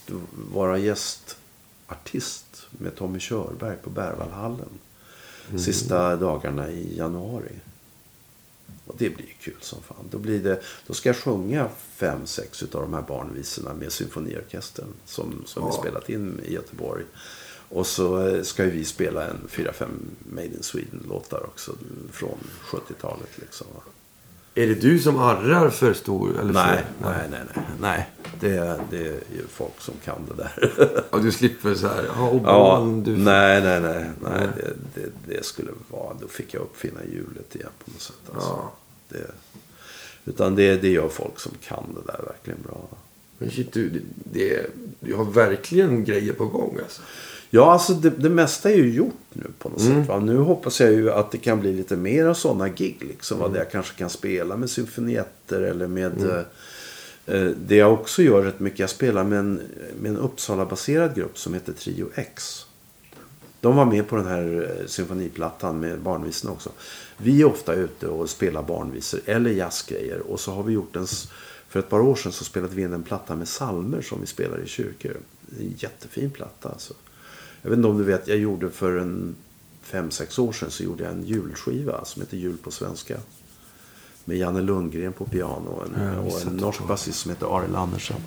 vara gästartist med Tommy Körberg på Berwaldhallen. Sista dagarna i januari. Och det blir kul som fan. Då, blir det, då ska jag sjunga fem, sex utav de här barnvisorna med symfoniorkestern. Som, som vi spelat in i Göteborg. Och så eh, ska ju vi spela en fyra, fem Made in Sweden-låtar också. Från 70-talet liksom. Är det du som arrar för stor? Eller Nej, för, nej, nej, nej. nej. Det, det är ju folk som kan det där. Och du slipper så här, ja, ja, barn, du... nej, nej, nej. nej det, det, det skulle vara, då fick jag uppfinna hjulet igen på något sätt. Alltså. Ja. Det, utan det, det gör folk som kan det där verkligen bra. Men shit, du, det, det, du har verkligen grejer på gång alltså. Ja, alltså det, det mesta är ju gjort nu på något Mm. sätt. Va? Nu hoppas jag ju att det kan bli lite mer av sådana gig. Liksom, Mm. Där jag kanske kan spela med symfonietter eller med... eh, Eh, det jag också gör rätt mycket, jag spelar med en, med en Uppsala-baserad grupp som heter Trio X. De var med på den här eh, symfoniplattan med barnvisorna också. Vi är ofta ute och spelar barnvisor eller jazzgrejer. Och så har vi gjort en... För ett par år sedan så spelade vi in en platta med salmer som vi spelar i kyrkor. En jättefin platta alltså. Jag vet inte om du vet, jag gjorde för en fem, sex år sedan så gjorde jag en julskiva som heter Jul på svenska. Med Janne Lundgren på piano och en, Ja, och en norsk basist som heter Arild Andersson.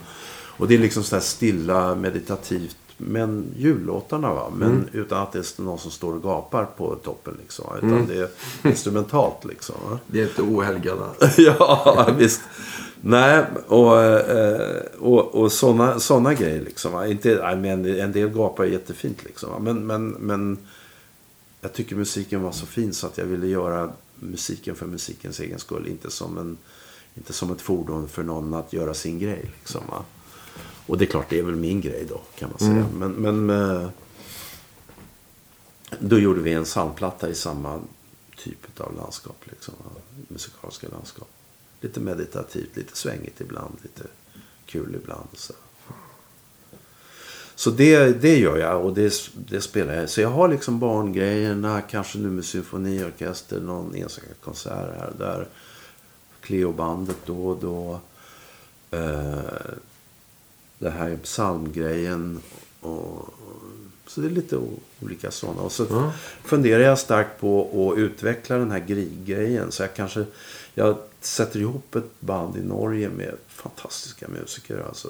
Och det är liksom sådär stilla, meditativt. Men jullåtarna va. Men Mm. utan att det är någon som står och gapar på toppen liksom. Utan det är instrumentalt liksom. Va? Det är inte ohelgade. ja, visst. Nej, och, eh, och, och sådana såna grejer liksom. Inte, men en del gapar är jättefint liksom. Men, men, men jag tycker musiken var så fin så att jag ville göra musiken för musikens egen skull. Inte som, en, inte som ett fordon för någon att göra sin grej. Liksom? Och det är klart, det är väl min grej då kan man säga. Men, men eh, då gjorde vi en psalmplatta i samma typ av landskap. Liksom, musikaliska landskap. Lite meditativt, lite svängigt ibland, lite kul ibland. Så, så det, det gör jag och det, det spelar jag. Så jag har liksom barngrejerna, kanske nu med symfoniorkester, någon enstaka konsert här och där. Cleo-bandet då och då. Eh, det här psalmgrejen och Så det är lite olika sådana. Och så funderar jag starkt på att utveckla den här Grieg-grejen. Så jag kanske jag sätter ihop ett band i Norge med fantastiska musiker. Alltså,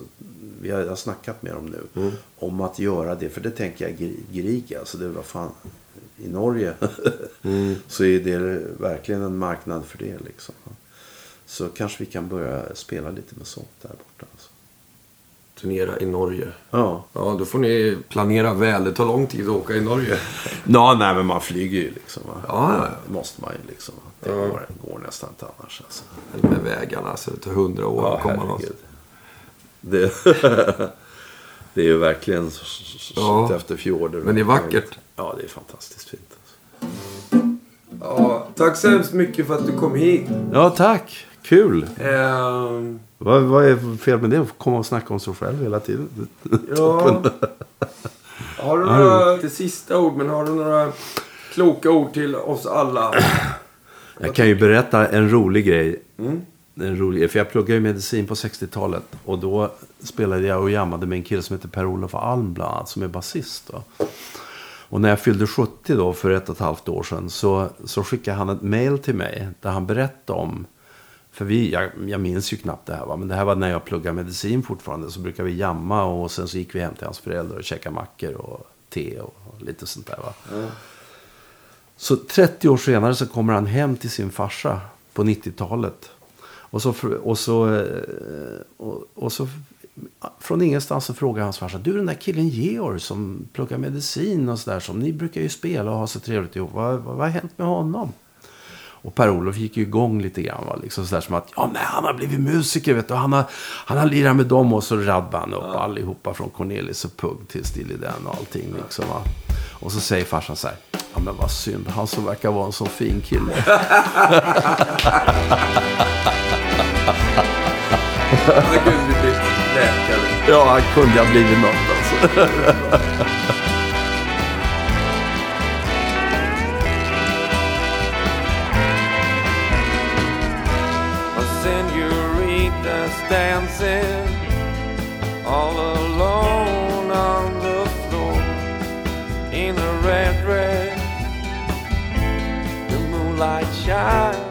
vi har, jag har snackat med dem nu om att göra det. För det tänker jag Gri- Grieg, alltså det var fan i Norge. så är det verkligen en marknad för det liksom. Så kanske vi kan börja spela lite med sånt där borta. Alltså. Turnera i Norge. Ja. Ja, då får ni planera väl. Det tar lång tid att åka i Norge. Ja, nej men man flyger ju liksom. Va? Ja, ja, ja. Det måste man ju liksom. va? Det Ja. går, går nästan inte annars alltså. Eller med vägarna, så det tar hundra år att komma någonstans. Det, det är ju verkligen Ja. ja. efter fjorder. Men det är vackert. Ja, det är fantastiskt fint. Alltså. Ja, tack så hemskt mycket för att du kom hit. Ja, tack. Kul. Ehm, Vad, vad är fel med det? Att komma och snacka om sig själv hela tiden. ja. Har du några, till sista ord, men har du några kloka ord till oss alla? Jag kan ju berätta en rolig grej. Mm. En rolig. För jag pluggade ju medicin på 60-talet. Och då spelade jag och jammade med en kille som heter Per-Olof Alm bland annat. Som är basist. Och när jag fyllde 70 då för ett och ett halvt år sedan. Så, så skickade han ett mail till mig. Där han berättade om. För vi, jag, jag minns ju knappt det här va. Men det här var när jag pluggade medicin fortfarande. Så brukade vi jamma. Och sen så gick vi hem till hans föräldrar och käkade mackor och te och lite sånt där va. Så 30 år senare så kommer han hem till sin farsa på 90-talet. Och så, och så, eh, och, och så från ingenstans så frågar hans farsa. Du den där killen Georg som pluggar medicin och sådär. Som ni brukar ju spela och ha så trevligt ihop. Vad, vad, vad har hänt med honom? Och Per-Olof gick ju igång lite grann. Va? Liksom sådär som att ja, nej, han har blivit musiker. Vet du. Han, har, han har lirat med dem och så raddade han upp allihopa från Cornelis och Pugg till Dan och allting. Liksom, va? Och så säger farsan så här. Ja men vad synd. Han som verkar vara en så fin kille. Han kunde bli läkare. ja, han kunde ha blivit något alltså. Senoritas dancing all alone in a